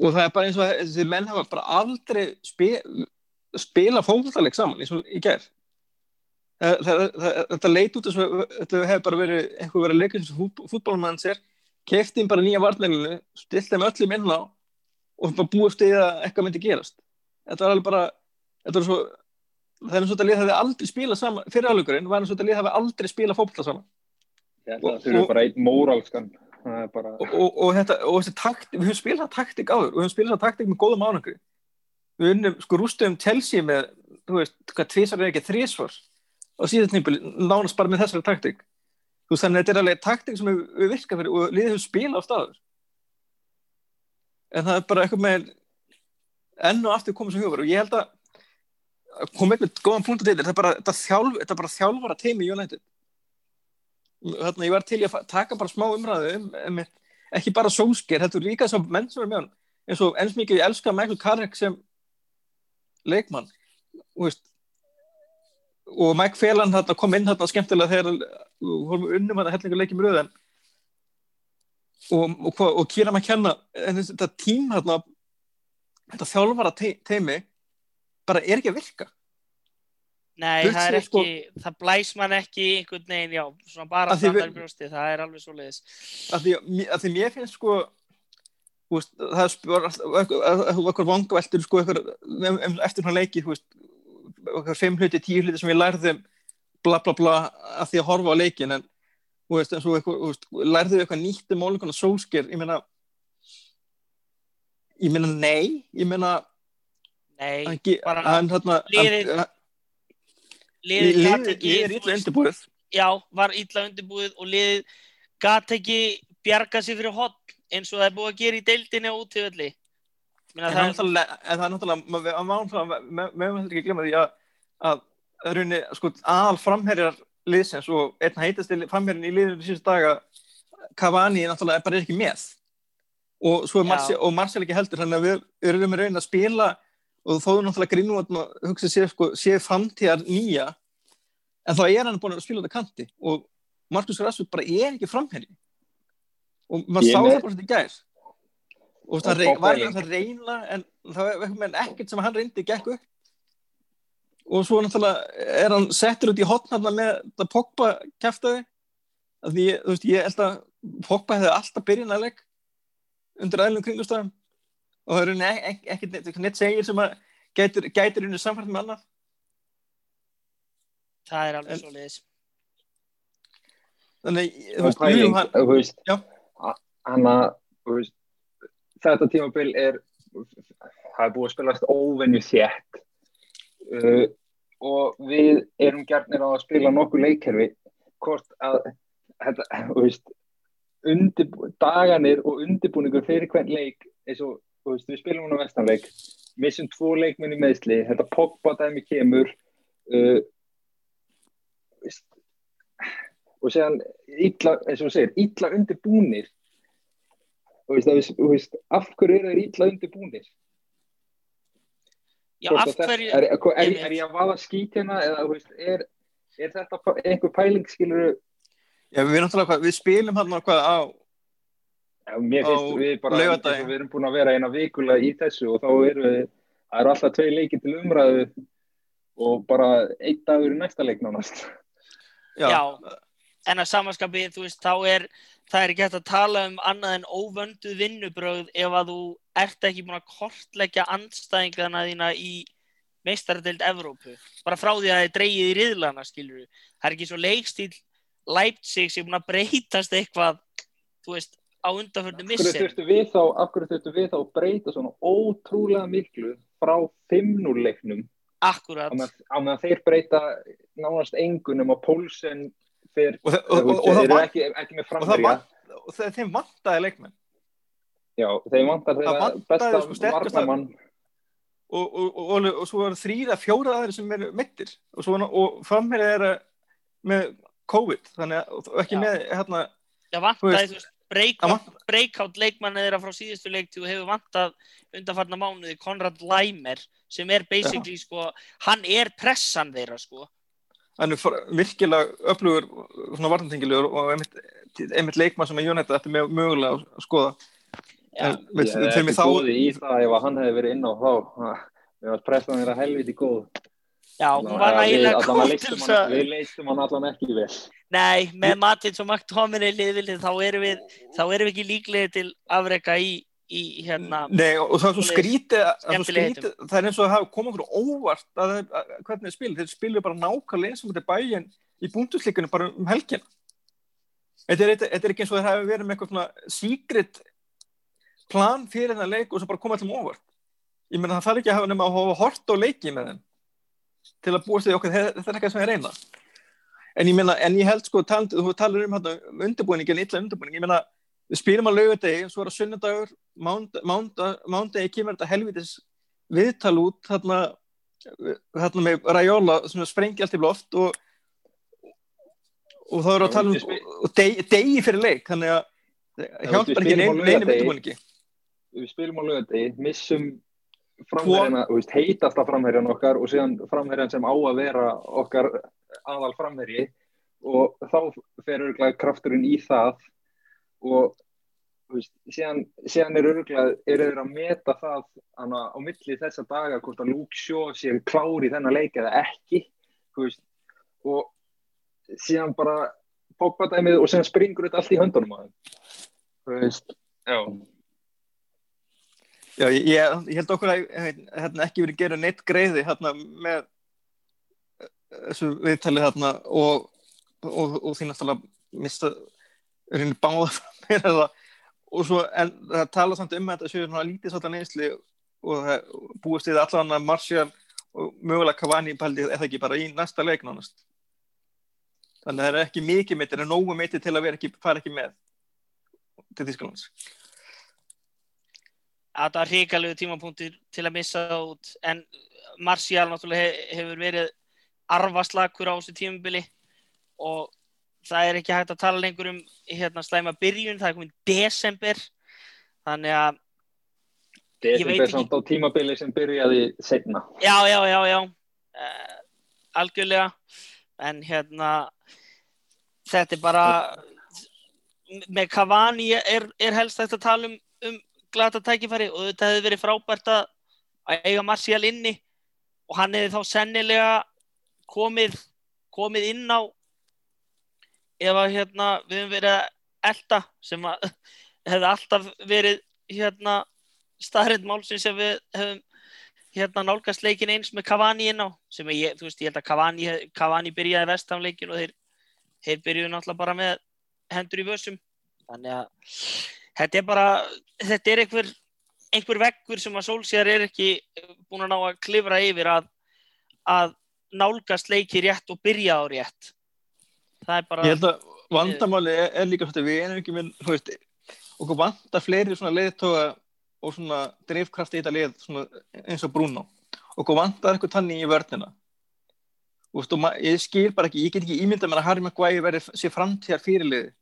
S2: Og það er bara eins og þessi menn hafa bara aldrei spil, spila fólkvallarleik saman eins og í gerð þetta leit út þetta hefur bara verið eitthvað verið eins og fútbólmann sér kefti bara nýja varnleginu stilti þeim öllum inn á og bara búið því að eitthvað myndi gerast. Þetta var alveg bara var svo, það er eins og þetta lið það hefði aldrei spilað saman fyrir alvegurinn var eins og þetta lið það hefði aldrei spilað fókla saman
S3: það þurfur bara einn mórálskan bara...
S2: og, og, og þetta og þessi takt, við höfum spilað það taktik áður við höfum spilað það taktik með góðum ánangri við unnum sko rústuðum Chelsea með þú veist, hvað tvísar er ekki þrísvar og síðan nýpil nánast bara með þessari taktik þú veist þannig að þetta er alveg takting sem við virka fyrir og liðið hefur spila á staður. En það er bara eitthvað með enn og aftur komið sem hugur og ég held að koma upp með góðan punkt á þetta, er bara, þetta þjálf, þetta er bara þjálfara teimi United. Þarna ég var til að taka bara smá umræðu um, um ekki bara sósker, þetta er líka svo menn sem er með hann, eins og eins mikið ég elska Michael Carrick sem leikmann og og Mike Phelan kom inn hérna skemmtilega þegar við unnum að hellinga leikið mjög og, og, og kýra maður að kenna en þetta tím hérna þetta þjálfara te teimi bara er ekki að virka
S4: Nei, Burt það er ekki, sko, það blæs mann ekki einhvern veginn, já, svona bara standar í brjósti, það er alveg svo leiðis.
S2: Að því, að því mér finnst sko, veist, það er spjór, eitthvað vangaveltur sko, eitthvað, eftir hún leiki, þú veist, eitthvað fimm hluti, tíu hluti sem við lærðum bla bla bla að því að horfa á leikin, en veist, og eitthvað, lærðum við eitthvað nýtt um málinguna sólsker, ég meina, ég meina nei, ég meina,
S4: Nei,
S2: bara, hann, hérna,
S4: liðið,
S2: liðið liðið er illa undirbúið.
S4: Já, var illa undirbúið og liðið gæti ekki bjarga sér fyrir hot eins og það er búið að gera í deildinni og út til öllu
S2: en það er náttúrulega með með ekki glemja því að raunni, sko, aðal framherjar liðsens og einn heitast framherjin í liðinu síðust daga Cavani náttúrulega bara er ekki með. Og svo er Marcel, ekki heldur þannig að við erum raun að spila og þó er náttúrulega Greenwood hugsa sér sko, sér framtíðar nýja en þá er hann búin að spila þetta kanti og Marcus Rashford bara er ekki framherri og maður sá það bara þetta í gær. Og það rey, var ekki að reyna en það var ekkert sem hann reyndi gekk upp. Og svo náttúrulega er hann settur út í hotna með þetta Pogba kæftæði því þú veist ég held að Pogba hefði alltaf byrjinæðileg undir aðlunum kringustafum og það eru ekkert neitt, segir sem að gætir, gætir unni samfært með annar
S4: það er alveg svo leiðis
S2: þannig þú veist, mjög hann
S3: þú veist, hann að þetta tímabil er það er búið að spilast óvenju þétt. Uh, og við erum gerðnir á að spila nokkuð leikkerfi hvort að þetta, (laughs) þú veist daganir og undirbúningur fyrir hvern leik eins og veist, við spilum hún á vestanleik missum tvo leikmenn í meðsli þetta Pogba dæmi kemur uh, veist, og séðan illa, eins og segir, illa undir búnir og veist, veist, af hverju eru þeir illa undir búnir
S4: Já, af hverju
S3: er, er, er, er ég að vaða skýt hérna eða er þetta einhver pæling skilur
S2: Já, við, við spilum hann á
S3: mér finnst við bara, við erum búin að vera eina vikulega í þessu og þá eru við, það eru alltaf tvei leikið til umræðu og bara einn dagur í næsta leik nánast.
S4: Já, Já en að samanskapið, þú veist, þá er, það er ekki hægt að tala um annað en óvönduð vinnubröð ef að þú ert ekki búin að kortleggja andstæðingana þína í meistaradeild Evrópu. Bara frá því að það er dreyið í riðlana, skilur þú. Það er ekki svo leikstíl Leipzig sem er búin að breytast eitthvað, þú veist, á undanfjörnum missir.
S3: Af hverju þurftu við þá að breyta svona ótrúlega miklu frá 5-0 leiknum?
S4: Akkurat.
S3: Á meðan þeir breyta nánast engunum og pólsen fyrir,
S2: og, og, og, og
S3: þeir eru ekki, ekki með framverja.
S2: Og það, þeim vantaði leikmenn.
S3: Já, þeim vantaði þeirra besta sko, varnamann.
S2: Og svo er þrýra, fjóra aðeins sem eru mittir og framherja er með COVID, þannig að ekki Já. með hérna
S4: Já, vantaði, þú veist, breakout leikmannið þeirra frá síðustu leiktíu hefur vantað undanfarnar mánuði Konrad Læmer sem er basically Já. sko, hann er pressan þeirra sko
S2: hann er virkilega öflugur svona vartantengilegur og einmitt, einmitt leikmann sem er Jónættið þetta er mögulega að skoða
S3: Já, en, við, ég er ekki þá... góði í það ef hann hefði verið inn á þá við varum pressan þeirra helviti góð
S4: Já, hún var nægilega góð.
S3: Við leistum hann allan ekki vel.
S4: Nei, með Matins og McTominay liðvilið þá erum við, þá erum við ekki líklega til afreika í, í hérna...
S2: Nei, og það er svo skrítið, það er eins og að hafa komið okkur óvart að, að, að hvernig þeir spil. Þeir spilu bara nákvæmlega eins og þetta bæinn í búnduslíkunum bara um helgin. Þetta er, þetta er ekki eins og þeir hafi verið með eitthvað svona síkrit plan fyrir þennan leik og svo bara komið allum óvart. Ég meina það þarf ekki að hafa nema að hafa hort á leiki með þenn til að búast því okkur, þetta er eitthvað sem ég reyna en ég, meina, en ég held sko taland, þú talar um hérna, undirbúningin, illa undirbúning. Ég meina, við spilum að lögadegi svo er það sunnundagur, mándegi kemur þetta helvitis viðtal út þarna, þarna með Raiola sem sprengi allt í loft og og þá eru að tala um degi, degi fyrir leik þannig að hjálpar ekki neina ekki
S3: við spilum á lögadegi, missum framherjana, heitasta framherjan okkar og síðan framherjan sem á að vera okkar aðal framherji og þá fer örgulega krafturinn í það og veist, síðan, síðan er örgulega er þeir að meta það hana, á milli þessa daga hvort að Luke Shaw sé klári þennan leik eða ekki veist, og síðan bara poppa dæmið og síðan springur þetta allt í höndunum á þeim veist, já.
S2: Já, ég, ég held okkur að hérna, ekki verið að gera neitt greiði hérna, með þessu viðtalið hérna, og, og, og því náttúrulega mista reyni báða (laughs) frá mér eða, og svo en það tala samt um þetta séu svona lítið svolítið neysli og það búist það allan að Marcial og mögulega Cavani pælið eða ekki bara í næsta leik nánast. Þannig að það er ekki mikið það er nógu mitt til að ekki, fara ekki með til Þísklands
S4: það er hrigalegu tímapunktir til að missa út en Marcial náttúrulega hefur verið arvaslakur á þessu tímabili og það er ekki hægt að tala lengur um hérna, slæma byrjun, það er komin desember þannig að
S3: Desember samt á tímabili sem byrjaði segna
S4: Já, já, já, já. Uh, algjörlega. En hérna þetta er bara með Cavani er, er helst að tala um, um glata tækifæri og þetta hefði verið frábært að eiga Marcial inni og hann hefði þá sennilega komið, komið inn á ef að hérna, við hefum verið að elda sem að (laughs) hefði alltaf verið hérna, staðrind málsins sem við hefum hérna, nálgast leikin eins með Cavani inn á sem ég, þú veist, ég held að Cavani, Cavani byrjaði vestamleikin og þeir, þeir byrjuði náttúrulega bara með hendur í vössum þannig að þetta er bara, þetta er einhver, einhver veggur sem að Solskjær er ekki búin að ná að klifra yfir að, að nálgast leiki rétt og byrja á rétt. Það er bara...
S2: Ég held að vandamáli er, er líka svona, við erum ekki með, þú veist, okkur vandar fleiri svona leðtoga og svona drifkraft í þetta leð svona, eins og Bruno. Okkur vandar eitthvað tanni í vörnina. Og ég skil bara ekki, ég get ekki ímyndað mér að Harry Maguire verði sér framtíðar fyrirliði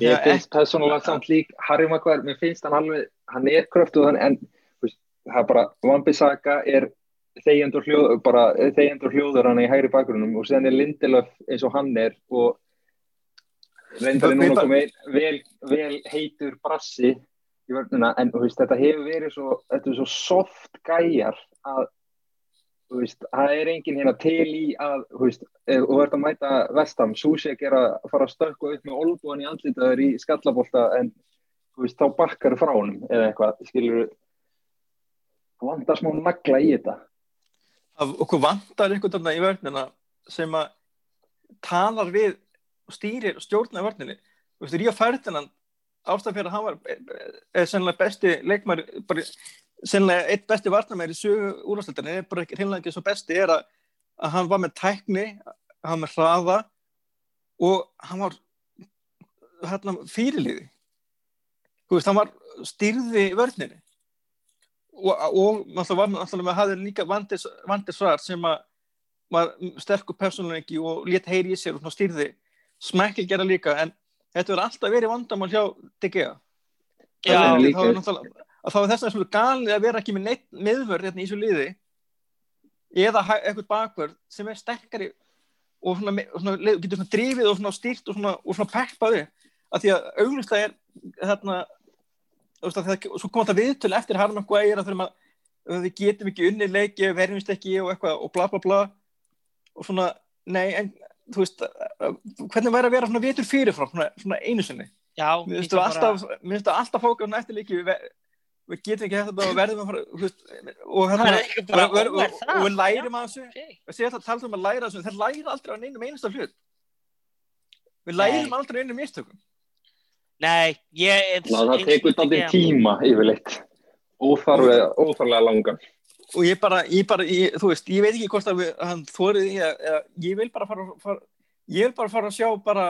S3: Ég finnst persónulega samt lík Harry Maguire, mér finnst hann alveg hann er kröftuð en veist, það er bara, Wan-Bissaka er þeigjandur hljóð, bara þeigjandur hljóður hann í hægri bakgrunum og sen er Lindelöf eins og hann er og reyndar er núna komið vel, vel heitur brassi í vörnuna en veist, þetta hefur verið svo, svo soft gæjar að Veist, það er enginn hérna til í að veist, og verður að mæta vestam Susek er að fara að stökka upp með olbúan í andlitaður í skallabólta en veist, þá bakkar frá honum eða eitthvað, skilur vandar smá nagla í þetta
S2: Af okkur vandar einhvern veginn í vörnina sem að talar við stýrir stjórna vörninni. Þú veist, Ríða Ferdinand ástafjörð að hann var er, er, er sennilega besti leikmar bara sennilega eitt besti varnamæri í sögu er bara hreinlega ekki svo besti er að, að hann var með tækni hann var með hraða og hann var hérna fyrirliði. Þú veist, hann var styrði vörnini og, náttúrulega hafði líka vandis, vandisvar sem að var sterkur persónuleiki og létt heyri í sér og styrði smækil gera líka en þetta verður alltaf verið vandamál hjá DG að þá er þess vegna galið að vera ekki með neitt miðvörð hérna í þessu liði eða eitthvað bakvörð sem er sterkari og svona, svona, getur svona drifið og svona stýrt og og svona peppaði að því að auglust það er þarna það, svo kom þetta viðtölu eftir Harman að við getum ekki unni leiki, verjumst ekki og eitthvað og bla bla bla. Og svona, nei, en þú veist, hvernig væri að vera svona vitur fyrirfram, svona einu sinni? Mér finnst það alltaf, alltaf, alltaf fókast eftir líki við við getum ekki þetta og verðum að fara og hérna og við lærum að þessu. við séum þetta að tala um að læra þessu. Þeir læra aldrei á neinum einasta hlut. Við lærum aldrei á einum mistökum
S4: Nei, ég
S3: það tekur þetta tíma yfirleitt. Óþarlega langan.
S2: Og ég bara, ég bara ég, þú veist, ég veit ekki hvort að við, hann þórið í að ég vil bara fara, fara ég vil bara fara að sjá bara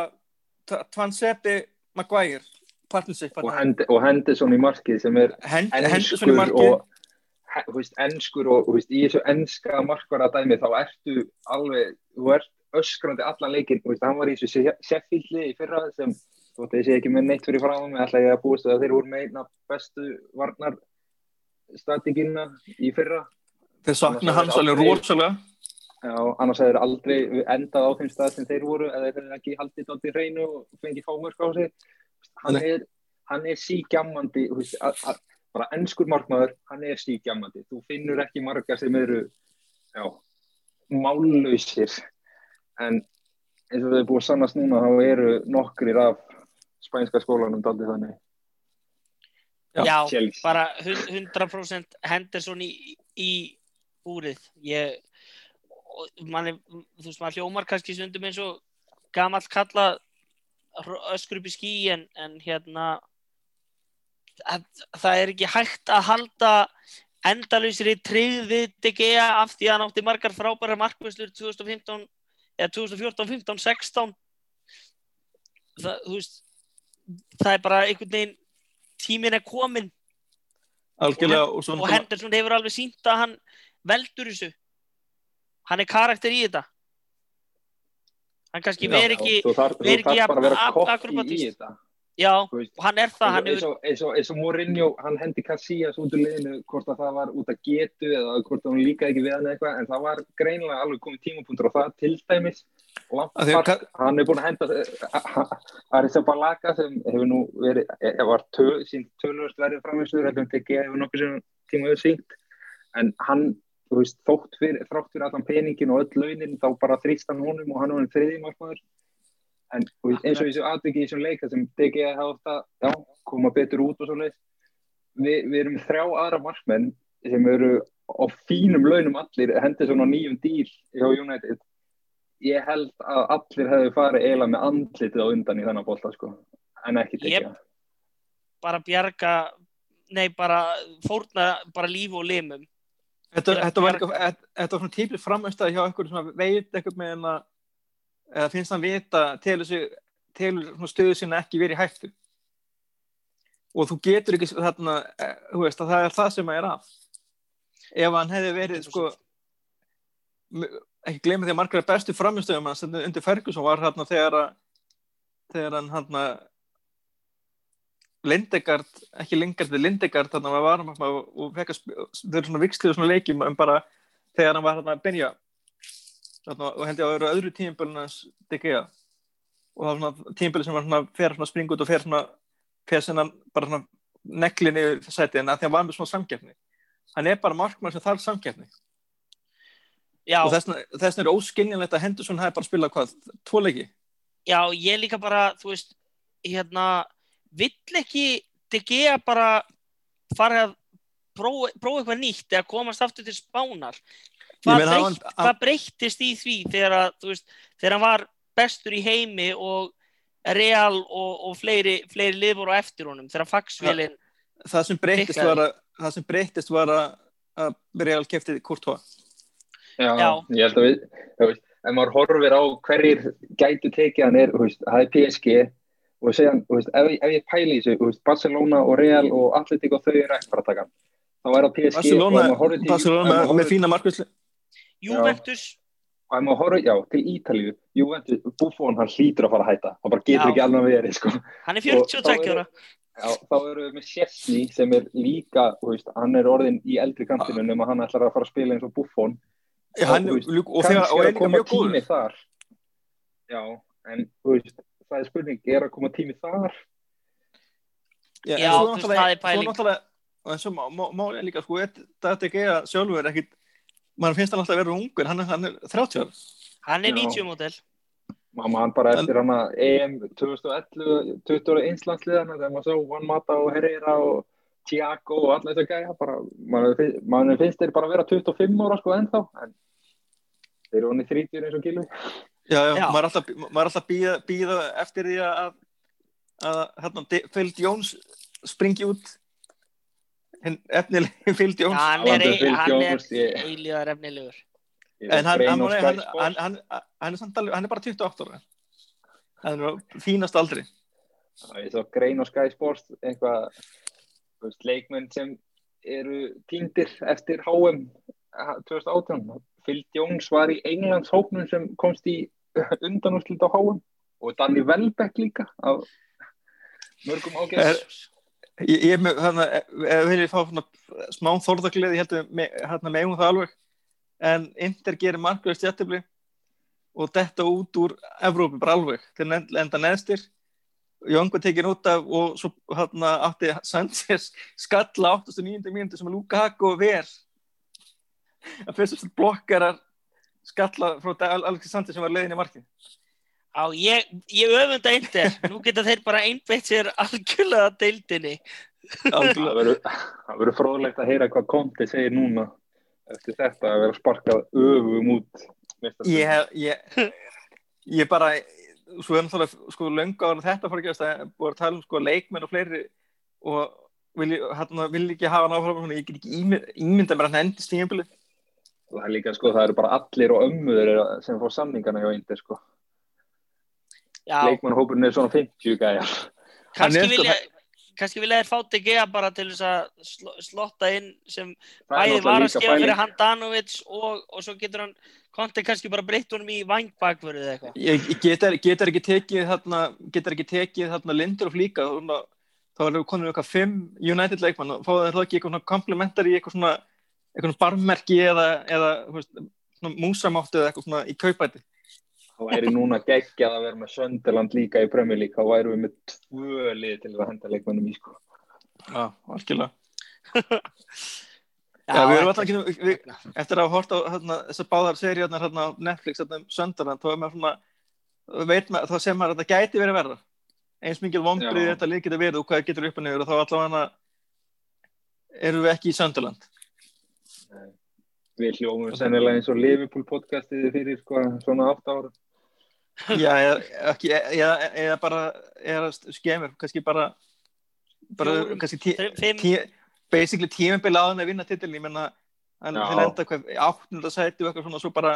S2: Tvanseppi Maguire partnership
S3: og, Hend, og Henderson í markið sem er
S2: Hend,
S3: enskur
S2: Henderson í markið.
S3: Og þú veist, enskur og þú veist, í þessu enska markvara dæmi þá ertu alveg, þú ert öskrandi allan leikinn, þú veist, hann var í þessu Sheffield í fyrra sem, þú veist, þessi ekki með neitt fyrir fram með, ætla ég að búist að þeir voru með einna bestu varnar strategina í fyrra.
S2: Þeir sakna hans alveg rosalega.
S3: Já, annars hefur aldrei endað á þeim stað sem þeir voru eða þeir hefur ekki haldið dótt í hreinu og fengið fámörk á sig. Hann er, hann er að- bara ennskur markmaður hann er sígjammandi, þú finnur ekki margar sem eru já, mállausir. En eins og þau búið að sannast núna þá eru nokkrir af spænska skólanum daldið þannig.
S2: Já,
S4: Já, bara hun- 100% Henderson í, í búrið. Ég, og manni, þú veist, maður hljómar kannski stundum eins og gamall kalla öskur upp í skí en, en hérna að, það er ekki hægt að halda endalausri tryggð við DGA af því að hann átti margar frábæra markvöslur 2015 eða 2014, 15, 16 það, þú veist það er bara einhvern veginn tíminn er komin
S2: algjörlega og svo
S4: og Henderson hefur alveg sínt að hann veldur þessu. Hann er karakter í þetta. Hann kannski
S3: Já,
S4: veri ekki
S3: þú
S4: ekki
S3: að
S4: akrobatist.
S3: þetta.
S4: Já, og hann er það hann
S3: eins
S4: hefur,
S3: og, eins, og, eins og Mourinho, hann hendi Casillas út úr liðinu hvort að það var út að getu eða hvort að hún líkaði ekki við hann eða eitthvað en það var greinlega alveg komið tímapunktur á það til dæmis Lampard, hann er búin að henda Arisa Balaka sem hefur nú verið eh, var töl, sínt tölvöld verið framhengsluður hefur hefur nokkuð sem tíma hefur sínt en hann þú veist, þótt fyrir, þrátt fyrir allan peningin og öll launin þá bara þrýst hann honum og hann er þriði markmaður. En veist, eins og þessu atviki í þessum leika sem DG hafa að já, koma betur út og svo leið Vi, við erum þrjá aðra markmenn sem eru á fínum launum allir hendur svona nýjum díl hjá United ég held að allir hefðu farið eiginlega með andlitið á undan í þennan bólta sko, en ekki DG
S4: Jep. bara bjarga nei, bara fórna bara líf og limum.
S2: Þetta, þetta, var, svona típið framöstaði hjá einhverjum sem veit eitthvað með henn að eða finnst hann vita telur, telur svona stöðu sinna ekki verið í hættu. Og þú getur ekki þarna, eh, þú veist að það er það sem að er af. Ef hann hefði verið sko ekki glemja því að margar bestu framöstöðum hans undir Ferguson var hérna þegar að þegar hann hérna Lindegard, ekki Lindegard Lindegard, þannig að maður var og, og fekk að þau eru svona vikslið svona leikjum um bara þegar hann var hérna að þarna, og hendi á öðru, öðru tímabölun hans DGA og það var svona tímabölu sem var svona fer svona út og fer svona fer svona bara svona neklin yfir sætið en að því að hann var með svona samkeppni. Hann er bara markmann sem þarf samkeppni
S4: já,
S2: og þess vegna er óskiljanlegt að Henderson hafi bara spilað hvað, tvo leiki?
S4: Já, ég líka bara þú veist, hérna vill ekki DG bara fara að prófa, prófa eitthvað nýtt eða komast aftur til spánar? Hvað,
S2: meina,
S4: breytt,
S2: hann-
S4: hvað breyttist í því þegar, að, þú veist, þegar hann var bestur í heimi og Real og, og fleiri, fleiri voru á eftir honum þegar fagsvélinn
S2: það að það sem breytist var að að Real keftið Courtois
S3: Já,
S4: Já.
S3: ég held að við, þú veist, ef maður horfir á hverjir gætu tekið hann er, þú veist, það er PSG og segja, þú veist, ef, ef ég pæli í þessu, þú veist, Barcelona og Real og Atletico þau eru ekki bara að taka hann. Þá er það PSG
S2: Barcelona,
S3: og horfir til,
S2: Barcelona
S3: ef
S2: með,
S3: horfir-
S2: fína markvæsli
S4: Juventus
S3: og ef maður horfir, já, til Ítalíu, Juventus, Buffon, hann hlýtur að fara að hætta, hann bara getur
S4: Já.
S3: ekki alveg verið, sko.
S4: hann er
S3: Og þá
S4: 42
S3: eru-
S4: ára
S3: Já, þá eru við með Chesney sem er líka, þú veist, hann er orðin í eldri kantinu nema hann ætlar að fara að spila eins og Buffon.
S2: Já, hann,
S3: þú veist,
S2: og, og, þegar, og
S3: er að koma tími
S2: góður
S3: þar já, en veist það er spurning, er að koma tími þar
S2: Já,
S4: Já, þú veist, það er pæling.
S2: Og eins og má- má- málið er líka, sko, er- þetta ekki að sjálfur ekkit, mann finnst hann alltaf að vera ungur, hann, er- hann er 30 ára.
S4: hann er
S3: Já.
S4: 90 mótel
S3: mamma hann bara eftir hann að EM 2011, 20 einslandsliðana þegar maður sá Juan Mata og Herrera og Thiago og alla þetta gæja bara, mann finnst, man finnst þeir bara vera 25 ára sko ennþá en þeir eru honni 30 eins og Gilvi
S2: Já, já,
S4: Já.
S2: maður er alltaf, maður er alltaf býða, býða eftir því að, að hérna, Phil Jones springi út, hinn efnilegi Phil Jones.
S4: hann er, hann er
S3: ég-
S4: eilíðar efnilegur
S3: ég
S2: En hann, hann, hann,
S3: Sky
S2: hann,
S3: Sports.
S2: hann, hann, hann, er samt alveg, hann er bara 28 ára. Hann er á fínast aldri.
S3: Það er svo grein á Sky Sports eitthvað þú veist, leikmenn sem eru týndir eftir HM 2018 Phil Jones var í Englands hóknum sem komst í undanúrslit á HM og Danny Welbeck líka af mörgum ágæðs
S2: Ég, ég með, ef við viljum fá svona smá þorðaglið, ég held að við hérna, megum það alveg, en Inter gerir marglega stjættibli og detta út úr Evrópi bara alveg, til enda neðstir Jóngur tekin út af og svo hérna átti Sanchez skalla 8.9. mínúti sem Lukaku ver að fyrst og blokkarar skalla frá Alexis Sanchez sem var leiðin í markin
S4: Já, ég, ég öfunda eindir. Nú geta þeir bara einbeitt sér algjörlega að deildinni.
S3: Það verður fróðlegt að heyra hvað Conti segir núna eftir þetta að vera sparkað öfum út.
S2: Ég, ég, ég bara, svo er náttúrulega sko löngu ára þetta fór ekki að búið að tala um sko leikmenn og fleiri og vil, hérna, vil ekki hafa náfram, ég get ekki ímynda mér að hann endist í einbilið.
S3: Það er líka sko, það eru bara allir og ömmuður sem fór samningana hjá eindir sko. Leikmannhópurinn er svona 50 gæjar.
S4: Kannski vilja kannski vilja þér fátt ekki að bara til þess að sl slotta inn sem bæði var að skefa fyrir Handanovic og, og svo getur hann konti kannski bara breytt honum í vangbakverðu eða eitthvað.
S2: Ég, getur, getur ekki tekið þarna getur ekki tekið þarna lindur og flíka þá er það konið um eitthvað 5 United leikmann og fáið það ekki eitthvað komplementari eitthvað svona eitthvað barmmerki eða, eða veist, músamáttu eða eitthvað svona í kaupæti
S3: þá væri núna geggjað að vera með Sönderland líka í Premier League, þá væri við með tvö lið til að henda leikmennum í sko.
S2: Já, algjörlega (laughs) Já, já, við erum alltaf ekki, við, eftir að hafa hort á hérna, þessar báðar seríunar hérna, á Netflix hérna, um söndarland, þá er maður svona, maður, þá sem maður að þetta gæti verið verða. Eins mingil vonbrið þetta líkit að verða og hvað getur upp að nefnir og þá allavega erum við ekki í
S3: söndarland. Við hljóðum sennilega eins og Liverpool podcastið fyrir sko, svona 8 ára.
S2: Já, eða e-, bara, eða skemur, kannski bara, bara kannski 10 basically tímumbil að hann að vinna titilin ég menna, hann er enda áttundasæti og eitthvað svona, svo bara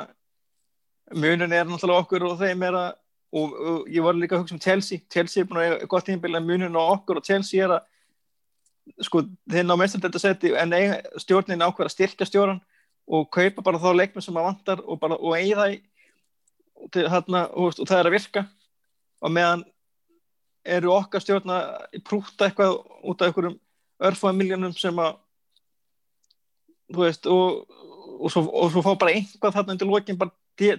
S2: munun er náttúrulega okkur og þeim er að, og, og ég var líka að hugsa um Chelsea, Chelsea er búin að hafa gott tímumbil að munun og okkur og Chelsea er að sko, þeir ná mestum þetta seti en stjórnin ákveður að styrka stjórn og kaupa bara þá leikmið sem maður vantar og bara, og eigi það til, hana, og, og það er að virka. Og meðan eru okkar stjórna prúta eitthvað út af einhverjum örfum miljónum sem að þú veist og, og, svo, og svo fá bara einhvað þarna undir lókin bara,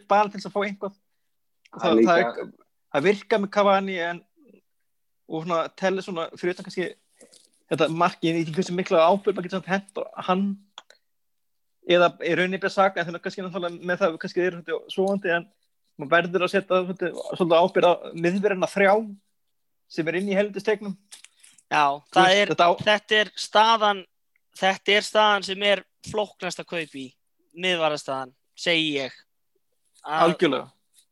S2: bara til þess að fá einhvað það, það, er, það virka með Cavani en og svona telli svona fyrir utan kannski þetta markið í hversu miklu ábyrg maður getur hent hann eða í rauninni beð saga en þannig kannski með það kannski er þetta svoandi en maður verður að setja svolítið ábyrða miðverðina þrjá sem er inn í heldistegnum
S4: Já, er, þetta, á... þetta er staðan þetta er staðan sem er flóknast að kaupa í miðvarastaðan, segi ég.
S2: Að, Algjörlega,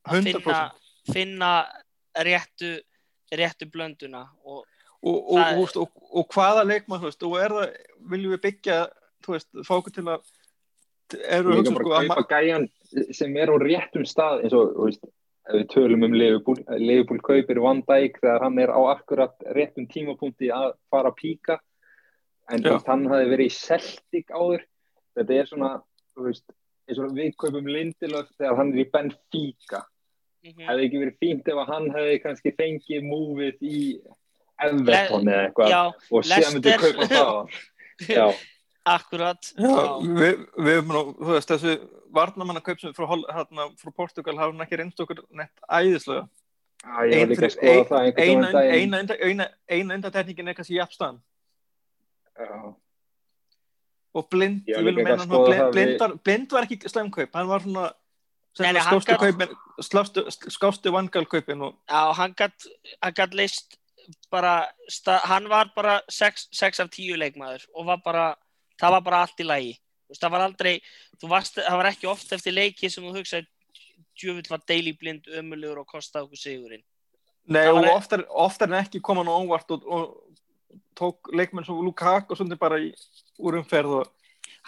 S2: 100%
S4: að finna, finna réttu, réttu blönduna og,
S2: og, og, og, og hvaða leikmann og er það, viljum við byggja þú veist, fókur til að
S3: eru líka bara sko, að kaupa gæjan sem er á réttum stað eins og veist, við tölum um Leifupúl Leifupúl kaupir Van Dijk þegar hann er á akkurat réttum tímapunkti að fara að píka. En veist, hann hafi verið í Celtic áður. Þetta er svona veist, eins og við kaupum Lindelöf þegar hann er í Benfica. Mm -hmm. hefði ekki verið fínt ef hann hefði kannski fengið múfið í Everton eða eitthvað og sér myndi kaupa það. (laughs) Já
S4: Akkurat.
S2: Já, við, við, þú veist, þessu varnamannakaup sem frá, hérna, frá Portugal hafa hann ekki reynst okkur nett æðislega? Eina undatækningin er kannski jafnstan. Og blind Já, ég vil hann blind, blind, var, blind var ekki slemkaup, hann var svona skástu kaupin skástu vangalkaupin
S4: Já, hann gætt list bara, hann var bara 6 af 10 leikmaður og var bara það var bara allt í lagi. Það var aldrei, varst, það var ekki oft eftir leiki sem þú hugsaði djöfull var deili blind ömulegur og kostaði okkur sigurinn.
S2: Nei og e- oftar, oftar en ekki kom hann óvart og, og tók leikmenn sem Lukaku og svona bara í úrumferð og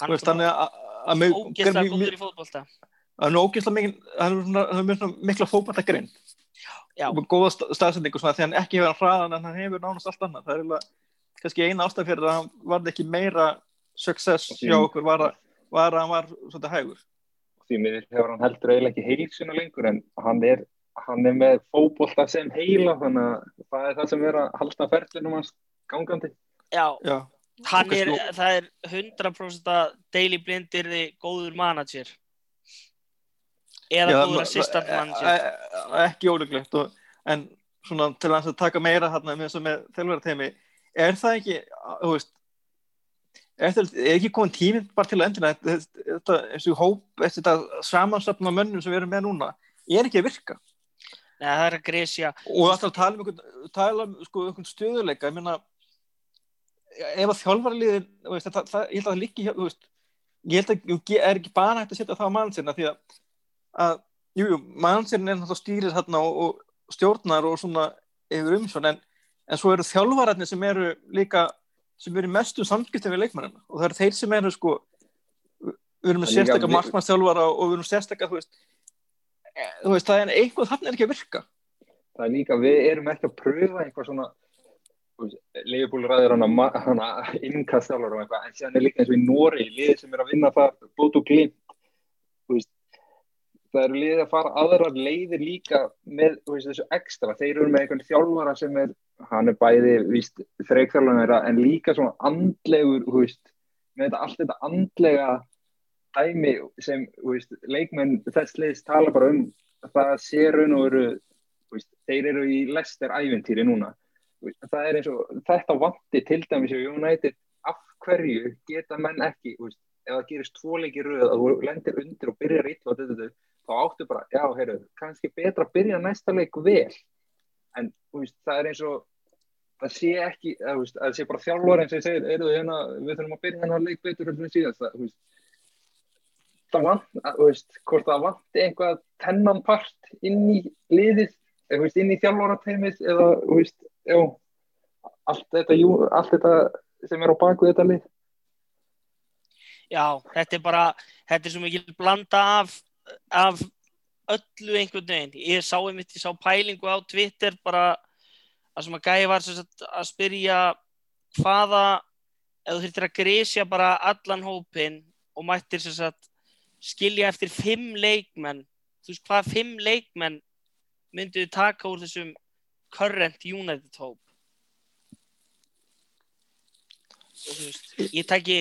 S4: hann veist, hann er ógeðslega góður í fótbolta.
S2: Hann er ógeðslega mikil hann er mikla
S4: Já.
S2: með góða sta- staðsendingu því hann ekki hefur hann hraðan en hann hefur nánast allt annað. Það er kannski eina ástæð fyrir að hann varði ekki meira success
S3: því-
S2: hjá okkur var að, var að hann var svolítið hægur
S3: því miður hefur hann heldur eiginlega ekki heilsuna lengur en hann er, hann er með fótbolta sem heila þannig að það er það sem er að halda ferðlinum hans gangandi.
S4: Já,
S2: já,
S4: er, það er 100% að Daily Blind er þið góður manager. Eða
S2: Já,
S4: góður assistant
S2: e-
S4: manager.
S2: e- ekki ólíklegt og, en svona til að taka meira hérna með, og með teimi er það ekki, þú veist það, er ekki komin tíminn bara til að endina þetta, þetta, þessi hóp, þetta samansapna mönnum sem við erum með núna er ekki að virka?
S4: Nei, það er að gresja.
S2: og það tala um einhvern, tala um sko, einhvern stöðuleika, ég meina ef að þjálfaraliðin þú veist, það, það, ég held að það líki veist ég held að ég er ekki bara hægt að setja það á mannsirna því að, að jú, jú, mannsirna er náttúrulega stýrir hérna og, og stjórnar og svona yfir umsjón en, en svo eru þjálfararnir sem eru líka sem eru mestu samskiptum við leikmennina. Og það eru þeir sem eru sko við erum með sérstakka markmannsþjálfara og við erum sérstakka þú eh, þú veist það er eitthvað þannig er ekki að virka.
S3: Það er líka, við erum ekki að pröfa eitthvað svona hana innkastjálfur og eitthvað, en síðan er líka eins og í Nóri liðið sem er að vinna það bótt og glimt Þú veist, það eru liðið að fara aðrar leiðir líka með veist, þessu ekstra, þeir eru með einhvern þjálfara sem er, hann er bæði víst þreikþjálfara en líka svona andlegur, þú veist, með þetta allt þetta andlega dæmi sem, þú veist, leikmenn þess liðs tala bara um það sé raun og veru þú veist, þeir eru í lester æventýri núna. Veist, það er eins og þetta vanti til dæmis hjá United. Af hverju geta menn ekki þú veist, ef það gerist tvoleiki röð að þú lendir undir og byrjar illa og þetta, þá áttu bara, já, heyrðu, kannski betra að byrja næsta leik vel en veist, það er eins og það sé ekki, að, þú veist, að það sé bara þjálfur sem segir, heyrðu, hérna, við þurfum að byrja hennar leik betur en síðast það, veist það vant, að, veist, hvort það vanti einhvað tennan part inn í liðið, veist, inn í þjálfórateimið eða, veist, já, allt þetta, jú, allt þetta sem er á baku þetta lið.
S4: Já, þetta er bara, þetta er svo mikil blanda af, af öllu einhvern veginn. Ég sá einmitt, ég sá pælingu á Twitter bara að sem að gæði var sagt, að spyrja hvaða, ef þú þurftir að grísja bara allan hópin og mættir sagt skilja eftir fimm leikmenn, þú veist hvað fimm leikmenn mynduðu taka úr þessum current United hóp? Og þú veist, ég
S3: að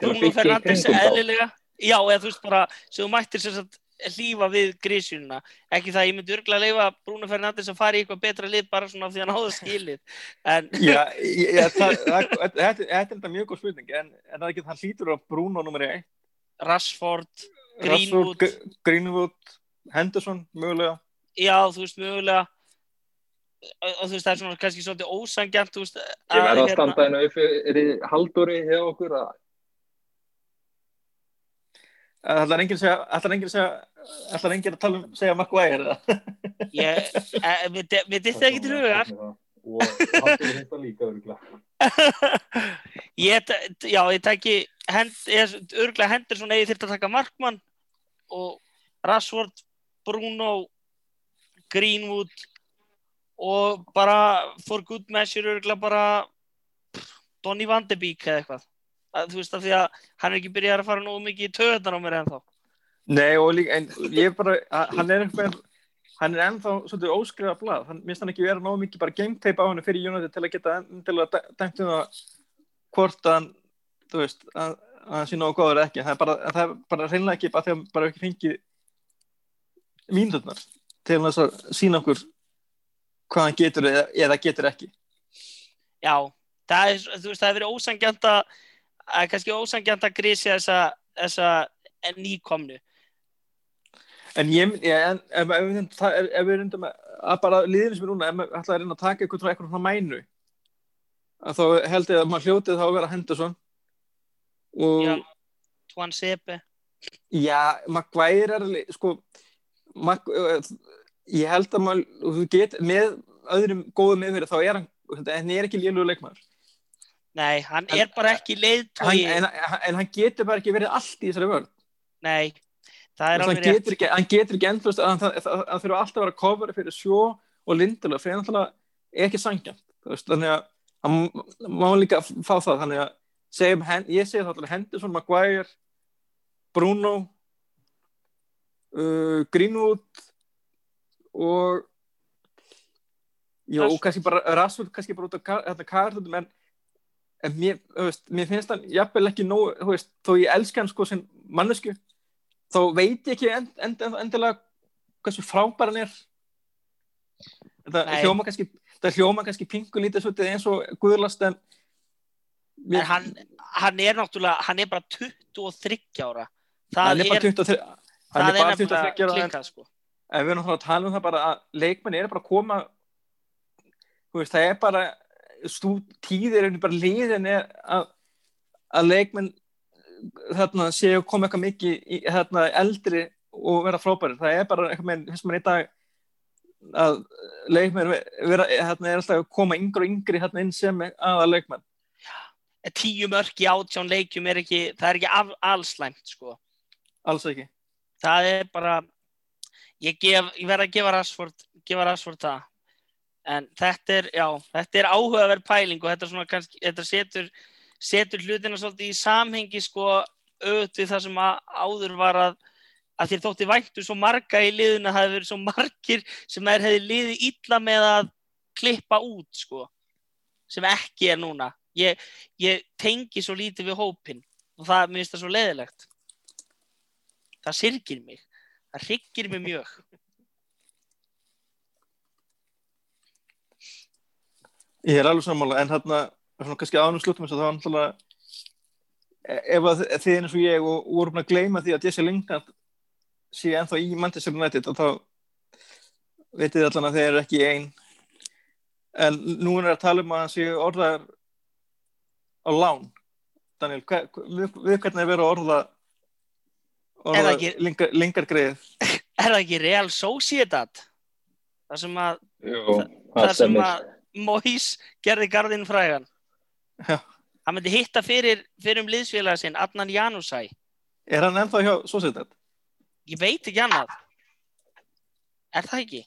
S4: Bruno Fernandes eðlilega já, eða þú veist bara, sem þú mættir sem sagt hlýfa við grísjununa ekki það, ég myndi örgulega leifa Bruno Fernandes að fara í eitthvað betra lið bara svona því hann áður skilið. En
S2: Já, ég, það, það, þetta, þetta er þetta mjög góð spurning en, en það er ekki, hann hlýtur á Bruno nummer 1
S4: Rashford, Greenwood.
S2: Greenwood, Henderson mögulega.
S4: Já, þú veist, mögulega. Og, og þú veist, það er svona kannski svolítið ósangjant
S3: Ég verði að
S4: hérna-
S3: standa henni upp fyrir Halldóri hjá okkur að
S2: Það enginn að segja ætlar enginn að segja ætlar enginn að tala um segja Maguire eða?
S4: ég, e, mér mér dytti ekki til hugar
S3: og finnst það líka örgulega.
S4: ég, já, ég tæki hend, ég, örgulega hendur svona eða þurft að taka Markmann og Rashford, Bruno Greenwood og bara for good measure örgulega bara Donny van de Beek eða eitthvað að, þú veist af því að hann er ekki byrjað að fara nógu mikið í töðunar á mér ennþá.
S2: Nei og líka en ég bara að- hann er einhver hann er ennþá svolítið óskrifa blað. Hann minnst hann ekki vera nógu mikið bara game tape á hann fyrir United til að geta til að dæ- dæmt um það hvort hann þú veist að, að hann sé nógu góður ekki. Það er bara, það er bara reynilega ekki bara því að hann bara ekki fengið mínutnar til þess að sína okkur hvað hann getur eða, eða getur ekki.
S4: Já, það er, þú veist, það hefur verið ósangjant að að kannski ósangjant að grísja þessa, þessa nýkomnu
S2: En ég, ég en, ef, við reyndum- það- við að bara liðinu sem er núna, ef maður ætlaði að reyna að taka eitthvað frá eitthvað svona mænu þá held ég að maður hljótið þá að vera Henderson og
S4: Já.
S2: já,
S4: Twan Sepe
S2: Maguire er alveg, sko Mag, ég held að maður þú get, með öðrum góðum yfir þá er hann, en er ekki lélugur leikmaður
S4: Nei, hann
S2: En-
S4: er bara ekki leiðtói
S2: en, en hann getur bara ekki verið allt í þessari vörð
S4: Nei, það er alveg rétt.
S2: ekki, hann getur ekki endlust að hann þurfa alltaf að vera cover fyrir sjó og lindilega fyrir náttúrulega er ekki sangjant þannig að hann má líka fá það þannig að segjum, ég segi þá alltaf Henderson, Maguire Bruno uh, Greenwood og já, og kannski bara Rashford kannski bara út af kar- hérna, kartum en, en mér, veist, mér finnst hann jafnvel ekki nóg, veist, þó ég elska hann sko sem mannesku þá veit ég ekki end, end, end, endilega hversu frábær hann er. Þetta
S4: Nei.
S2: hljóma kannski þetta hljóma kannski pingu lítið eins og guðlast en
S4: en hann, hann er náttúrulega hann er bara 23 ára. Það
S2: er bara 23 hann
S4: það
S2: er bara
S4: nefnilega
S2: 23 ára en,
S4: klikkað sko.
S2: En við erum náttúrulega að tala um það bara að leikmenn er bara að koma veist, það er bara tíðir er bara liðin er að, að leikmenn þarna séu að koma eitthvað mikið í, þarna, eldri og vera frábæri það er bara eitthvað með, þess að mann í dag að leikmenn vera, þarna, er alltaf að koma yngri og yngri þarna inn sem aða leikmenn
S4: En tíu mörk í átján leikjum er ekki það er ekki af, allslæmt sko.
S2: Alls ekki.
S4: Það er bara ég, ég verð að gefa Rashford gefa Rashford það en þetta er, já, þetta er áhugaverð pæling og þetta, kannski, þetta setur, setur hlutina svolítið í samhengi sko auðvitað það sem að áður var að að þér þótti væntu svo marga í liðuna það hefur verið svo margir sem þær hefði liðið illa með að klippa út sko sem ekki er núna. Ég, ég tengi svo lítið við hópin og það mér finnst það svo leðilegt það syrgir mig. Það hryggir mig mjög
S2: Ég er alveg sammála, en þarna svona kannski ánum slutum þess að það var náttúrulega ef að þið eins og ég og voru búin að gleyma því að Jesse Lingard sé ennþá í Manchester United og þá þið allan að þeir eru ekki ein. En nú er að tala um að hann sé orðar á lán. Daniel, hver, við, við hvernig er verið að orða
S4: Er það
S2: orða Lingard greið
S4: er það ekki Real Sociedad? Það sem að
S3: Jú,
S4: það
S3: það
S4: sem að Mois gerði garðin frægan.
S2: Já.
S4: hann myndi hitta fyrir, fyrir um liðsfélaga sinn Adnan Janusæ
S2: Er hann ennþá hjá Sociedad?
S4: ég veit ekki annað. Er það ekki?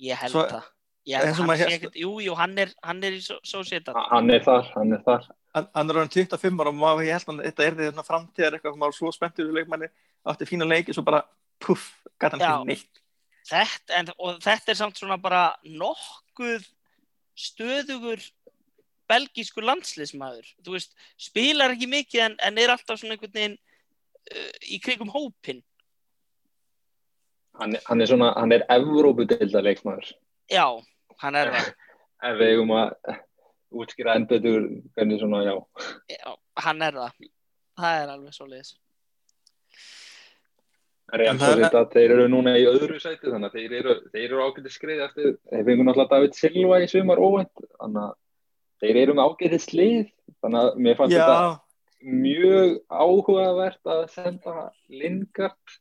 S4: Ég held
S2: Svo-
S4: það. Ég hann ekkert jú, jú, hann er, hann er í So- Sociedad.
S3: Hann er þar, hann er þar.
S2: hann, er orðin 25 ára og maður ég held að þetta er því framtíðar eitthvað maður var svo spenntur í leikmanni átti fína leiki svo bara puff, gæti hann ekki neitt.
S4: Þetta, en, og þetta er samt svona bara nokkuð stöðugur belgískur landsliðsmaður. Þú veist, spilar ekki mikið en, en er alltaf svona einhvern veginn uh, í krigum hópin
S3: Hann, hann er svona, hann er Evrópudeildar leikmaður.
S4: já, hann er það. (laughs)
S3: Ef við eigum að útskýra enn betur hvernig svona, já.
S4: já, hann er það. Það er alveg svo leiðis
S3: Real Sociedad, þeir eru núna í öðru sæti þannig að þeir eru, þeir eru ágætið skrið eftir, þeir fengur náttúrulega David Silva í sumar óvænt, þannig að þeir eru með ágætið slið, þannig að mér fannst þetta
S2: já,
S3: mjög áhugavert að senda Lingard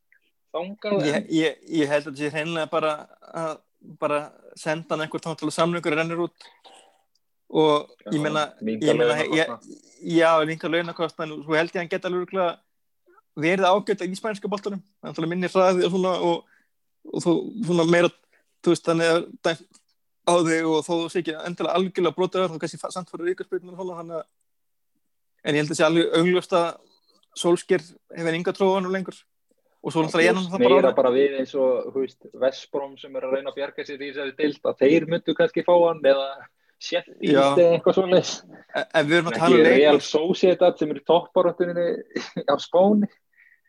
S3: þangað
S2: ég, ég, ég held að þetta sé hreinlega bara að bara senda hann einhver tóntal samlingur rennur út. Og ég meina
S3: minnka
S2: ég meina, já, líka launakostan og svo held ég að hann geta alveg örugglega verið ágætt í spænska boltanum. Hann minni hraði og svona og, og svona meira þú veist, hann er dæmt á þig og þó þú sé ekki endilega algjörlega brotaður þá kannski samt fyrir ríkarspilnum þannig að en ég held að sé alveg augljóst að Solskjær hefur enga tróðanum lengur. Og svo náttúrulega ég hann það
S3: meira
S2: bara
S3: bara við eins og þú veist, Vestbrom sem er að reyna að bjarga sér í þessari dild að þeir myndu kannski fá hann eða
S2: Já.
S3: eða eitthvað svona
S2: en en við erum að tala um
S3: Real Sociedad sem er í topparöttuninni á Spáni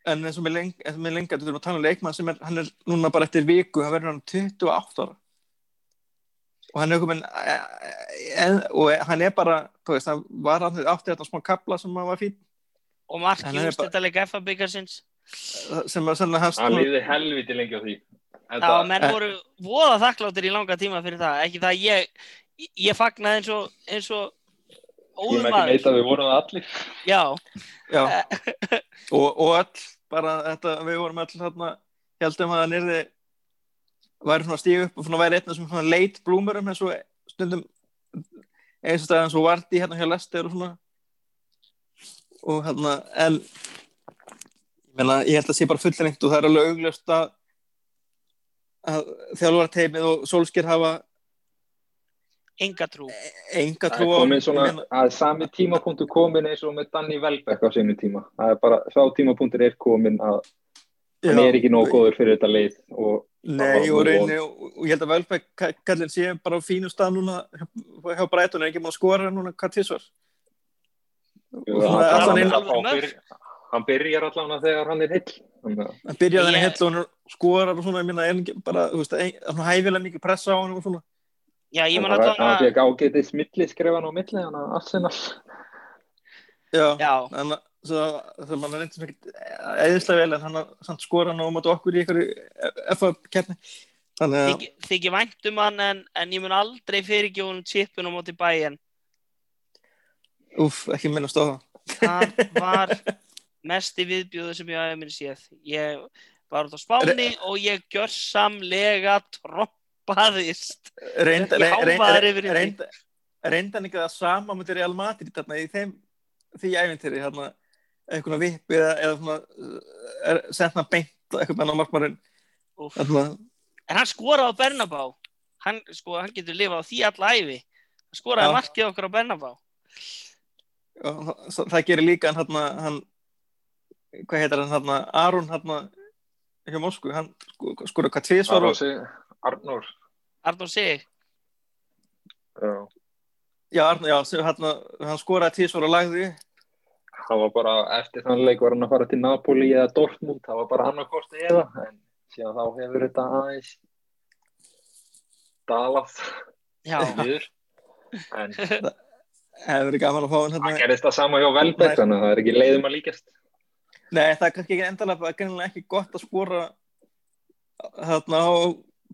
S2: en eins og með lengar við erum að tala um leikmann sem er, hann er núna bara eftir viku, hann verður hann 28 ára. Og hann er komin en, og hann er bara þú veist, hann var hann átti þetta smá kapla sem hann var fín
S4: og mark
S2: En
S4: í
S2: hann er bara-
S4: úrstættalega FA byggarsins
S2: sem var sannlega hans
S3: hann líði helviti lengi á því. Þetta,
S4: menn voru voða þakkláttir í langa tíma fyrir það. Ekki það ég, ég fagnaði eins og eins og
S3: ég
S4: óðum
S3: með ekki
S4: maður.
S3: neita að við vorum allir.
S4: Já,
S2: já, (laughs) og, og öll bara þetta, við vorum öll þarna heldum að hann yrði væri svona að stíga upp og svona væri einn af þessum svona late bloomerum eins og stundum eins og stæðan svo Vardí hérna hjá Lester og svona. Og hérna en ég Menna, ég held að það sé bara fullrengt og það er alveg augljóst að, að þjálfarteimið og Solskjær hafa
S4: enga trú.
S2: Enga
S3: Það
S2: trú
S3: er
S2: á
S3: að sami tímapunktur komin eins og með Danny Welbeck á sinu tíma. Það er bara, sá tímapunktur er komin að hann er ekki nógu góður fyrir þetta leið og
S2: Nei,
S3: og-
S2: reyni, og, og ég held að Velbæk kallin sé bara á fínu stað núna hjá- er ekki maður að skora núna? Hvað svona
S3: hann-
S2: allan
S3: hann-
S2: inn-
S3: hann- hann byrj- hann byrjar þegar hann er
S2: hann hell og hann skorar og svona, ég minna, er ekki bara, þú veist, svona hæfilega mikið pressa á hann og svona
S4: já, ég man
S3: Hann
S4: allan
S3: hann
S4: að
S3: fekk ágætið smilli skrifan á milli, hann að Arsenal.
S2: Já,
S4: já,
S2: þannig að það mann sem ekkert eðislega vel en hann að samt skora hann á móti okkur í einhverju FA-kerni þannig að,
S4: þykir þyki vænt um hann en, en ég mun aldrei fyrirgjóðum chipun á móti bæinn
S2: úf, ekki minnast á það.
S4: Það (laughs) var mesti viðbjóðu sem ég minni séð. Ég var út á Spáni og ég gjörsamlega troppaðist
S2: reynda,
S4: Yfir því.
S2: reynda, reynda hann ekki það sama mútið Real Madrid þarna í þeim því æfintýri hérna, eitthvað vipp eða, eða svona, er sendna beint eitthvað með þarna,
S4: en hann skoraði á Bernabá hann, sko, hann getur lifað á því alla æfi hann skoraði
S2: Já.
S4: markið okkur á Bernabá
S2: og það, það gerir líka hann, hérna, hann hvað heitir hann hérna, Aron hérna hjá Moskvu, hann sko, skora hvað tvisvar
S3: Arnór,
S2: og,
S3: Arnór.
S4: Arnór Sig
S3: Já.
S2: já, Arnór, já, sem hérna, hann skoraði tvisvar og lagði
S3: hann var bara, eftir þann leik var hann að fara til Napoli eða Dortmund, það var bara hann að kosti eða, en síðan þá hefur þetta aðeins dalað
S4: já. (laughs)
S3: En (laughs)
S2: hefur verið gaman að fá hann
S3: það
S2: hérna
S3: gerist það sama hjá Velbeck,
S2: Nei.
S3: þannig að það er ekki leiðum að líkast.
S2: Nei, það er kannski ekki endalega, það er ekki gott að skora þarna á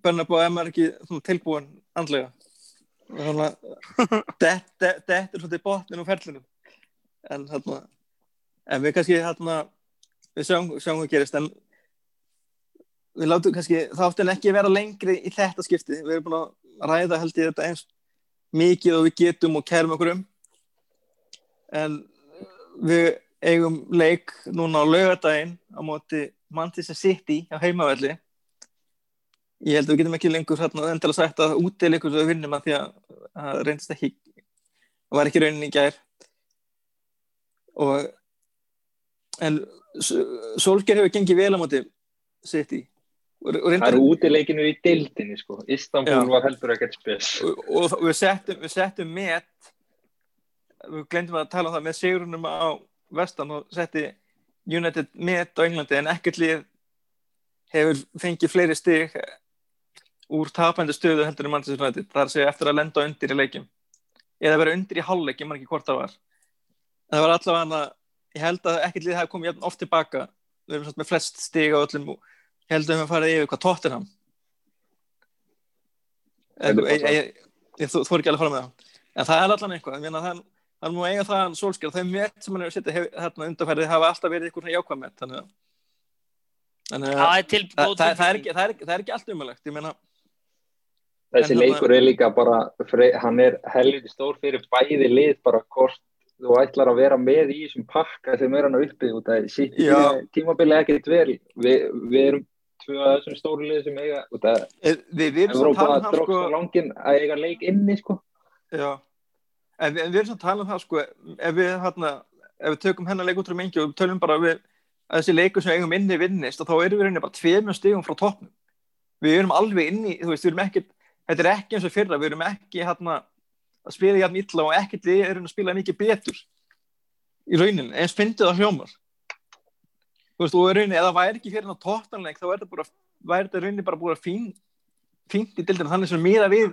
S2: Bernabó ef maður er ekki tilbúin andlega. Þannig að þetta er svolítið botnin og ferlinum. En þarna, en við kannski þarna, við sjáum, hvað gerist, en við látum kannski, það átti en ekki vera lengri í þetta skipti. Við erum búin að ræða held ég þetta eins mikið og við getum og kærum okkur um. En við eigum leik núna á laugardaginn á móti Manchester City á heimavelli ég held að við getum ekki lengur hérna endilega sagt að útileikur við vinnum að því að það reynst ekki var ekki raunin í gær og en Solskjær hefur gengið vel á móti og, og,
S3: Það eru útileikinu í deildinni, sko. Istanbul
S2: Já.
S3: var heldur ekkert spes.
S2: og, og, og við settum við settum met við glemdum að tala um það með sigurunum á vestan og setti United met á Englandi en ekkert lið hefur fengið fleiri stig úr tapandi stöðu heldur en Manchester United það er að segja eftir að lenda undir í leikjum. Eða vera undir í hálfleik, ég man ekki hvort það var. En það var allavega hana ég held að ekkert lið hafi komið jafn oft tilbaka. Við erum svona með flest stig á öllum og ég held að við höfum farið yfir hvað en
S3: Heldur
S2: ég,
S3: það.
S2: ég, ég, þú, er ekki alveg að fara með það. En það er allan eitthvað, ég meina það hann má eiga það sólskjör, þau met sem hann hefur hef- hérna undarfærið hafa alltaf verið eitthvað jákvæð met þannig að þannig að
S4: það er
S2: er ekki, er er allt umulegt ég meina,
S3: Þessi leikur er líka bara, fre- hann er helviti stór fyrir bæði lið bara hvort þú ætlar að vera með í þessum pakka sem er hann uppi út af sitt
S2: Já.
S3: tímabili ekkert vel. Vi, við erum tvö af þessum stóru lið sem eiga, út af
S2: er, við, við erum svo að
S3: drókst
S2: sko,
S3: á langin að eiga leik inni, sko.
S2: já, en við, en við erum svo að tala um það sko, ef við hérna ef við tökum hennar leik út um engi og tölum bara við, að þessi leikur sem við eigum inni vinnist og þá erum við rauninni bara tveimur stigum frá toppnum við erum alveg inni, þú veist, við erum ekki þetta er ekki eins og fyrra, við erum ekki hérna að spila jafn illa og ekkert við erum að spila mikið betur. Í rauninni, eins fyndið það hljómar. Þú veist, og í rauninni, ef það væri ekki fyrir hérna toppnanleik, þá er þetta bara væri þetta í rauninni bara búið að fín fínt í dildinu, þannig sem miða við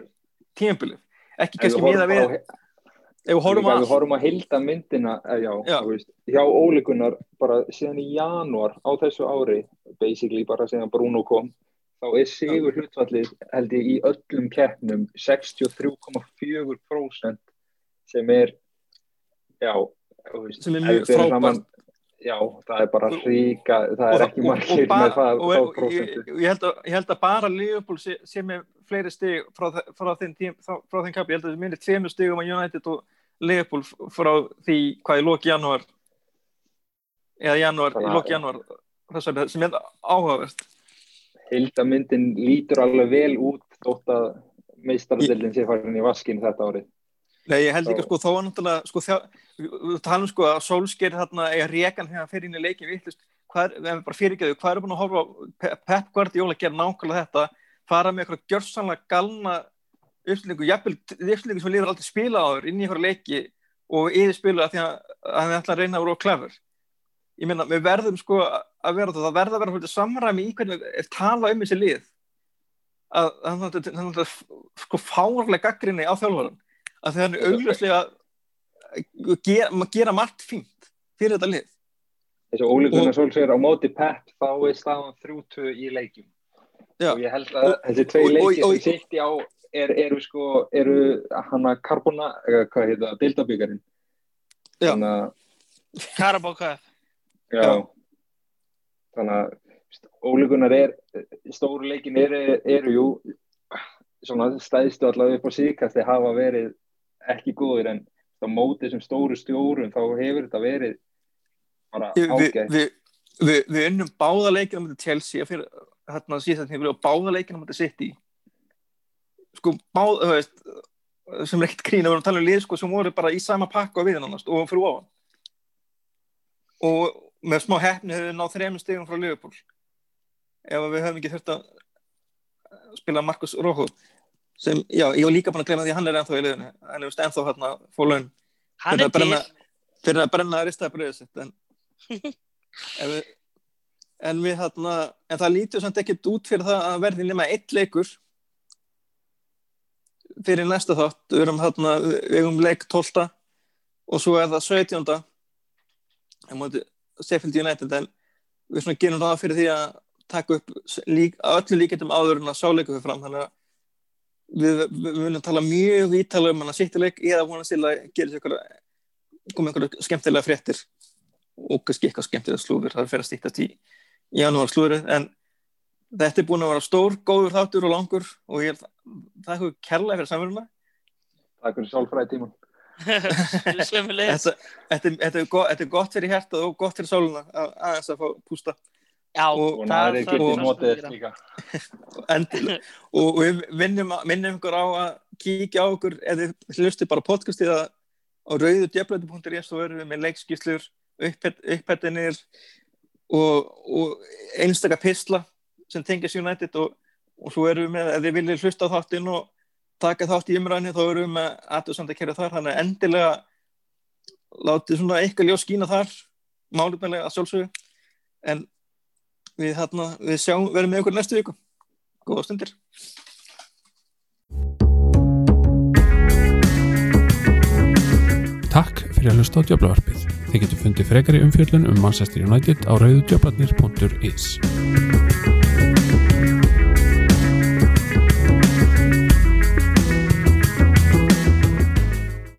S2: tímabilið, ekki kannski miða við ef við horfum að
S3: við horfum að hilda myndina eh, já,
S2: Já.
S3: Veist, hjá ólíkunar bara síðan í janúar á þessu ári basically bara síðan Bruno kom þá er sigur hlutfallið held ég í öllum keppnum 63,4% sem er já veist,
S2: Sem er mjög frábært.
S3: já, það er bara
S2: Og-
S3: ríka það er ekki margir með það,
S2: og, og, ég, ég, ég held að bara Liverpool sé, sé með fleiri stig frá, frá þeim, tím, frá, þeim kapi, ég held að það minni tveimur stigum á United og Liverpool frá því hvað í loki janúar eða janúar, í janúar þessari sem er áhugavert
S3: Hildamyndin lítur alveg vel út þótt að meistarðildin sé farin í vaskin þetta árið.
S2: Nei, ég held líka sko þó að náttúrulega sko við talum sko að Solskjær hérna eiga rekan hérna fyrir inn í leikin vittlust, hvað er, við hefum bara fyrirgeðu, hvað er búin að horfa Pep Guardiola að gera nákvæmlega þetta, fara með eitthvað gjörsanlega galna uppstillingu, jafnvel uppstillingu sem líður aldrei spila á þér inn í eitthvað leiki og yfir spila að því að það alltaf að reyna að vera klefur. Ég meina, við verðum sko að vera það, það verða að vera hluti samræmi í hvernig við tala um þessi lið. Að það er sko fárlega gaggrinni á þjálfvaran að það er augljóslega að gera, gera margt fínt fyrir þetta lið.
S3: Þessu ólíkunar svolsvegar á móti þá er staðan þrjútu í leikjum. Já. og ég held að og, þessi tvei leiki sem sitt á er, eru sko eru hann að Carbona eða hvað heit það, Deltabíkarinn
S4: þannig að Karabókaf
S3: Já. Þannig að ólíkunar er stóru leikin eru, eru jú svona stæðstu allavega upp á síkast þegar hafa verið ekki góður en á mótið sem stóru stjórun þá hefur þetta verið bara ágætt.
S2: Við vi, vi unnum báða leikina motið Chelsea fyrir, hérna síðan hefur við báða leikina motið City. Sko báða, þú veist sem er ekkert grín að vera að tala um lið sko sem voru bara í sama pakka við nánast og fyrir ofan. Og með smá hefni hefur við náð þrejum stegum frá Liverpool. Ef við höfum ekki þurft að spila Marcus Rojo sem, já, ég var líka búin að glema því að hann er ennþá í liðinu. Hann er ennþá hérna fólun
S4: hann er til
S2: fyrir að brenna að rista bröðið sitt en, (laughs) við, en við hérna en það lítur samt ekkert út fyrir það að verði nema eitt leikur fyrir næsta þátt. Við erum hérna, við erum leik 12 og svo er það 17 en mútið Sheffield United en við svona gerum það fyrir því að taka upp lík, öllu líkendum áður en að sáleiku fyrir fram. Þannig að við, við, við viljum tala mjög ítala um hann að sýttileik eða vonast til að gera koma einhverju skemmtilega fréttir og kannski eitthvað skemmtilega slúður. Það er fyrir að stýttast í janúar slúður en þetta er búin að vera stór, góður þáttur og langur og ég er það er eitthvað kærlega fyrir samverðuna
S3: Takk fyrir sálfræði tíman
S4: Þetta
S2: er gott fyrir hérta og gott fyrir sáluna að aðeins að fá pústa.
S4: Já,
S3: og það er ekki mótið líka. (laughs)
S2: og við minnum, minnum ykkur á að kíkja á okkur eða hlustu bara podcastið á rauðudjöflötu.is og verðum við með leikskíslur upphættinir og, og einstakar pisla sem tengis United og, og svo erum við með, ef þið viljið hlusta á þáttinn og taka þátt í umræðinu þá erum við með aðtöð samt að kæra þar þannig endilega látið svona eitthvað ljós skína þar málumlega að sjálfsögju en við, þarna, við sjáum, verðum með okkur næstu viku. Góða stundir.
S1: Takk fyrir að hlusta á Djöblavarpið Þið getur fundið frekari umfjöldun um Manchester United á rauðudjöblarnir.is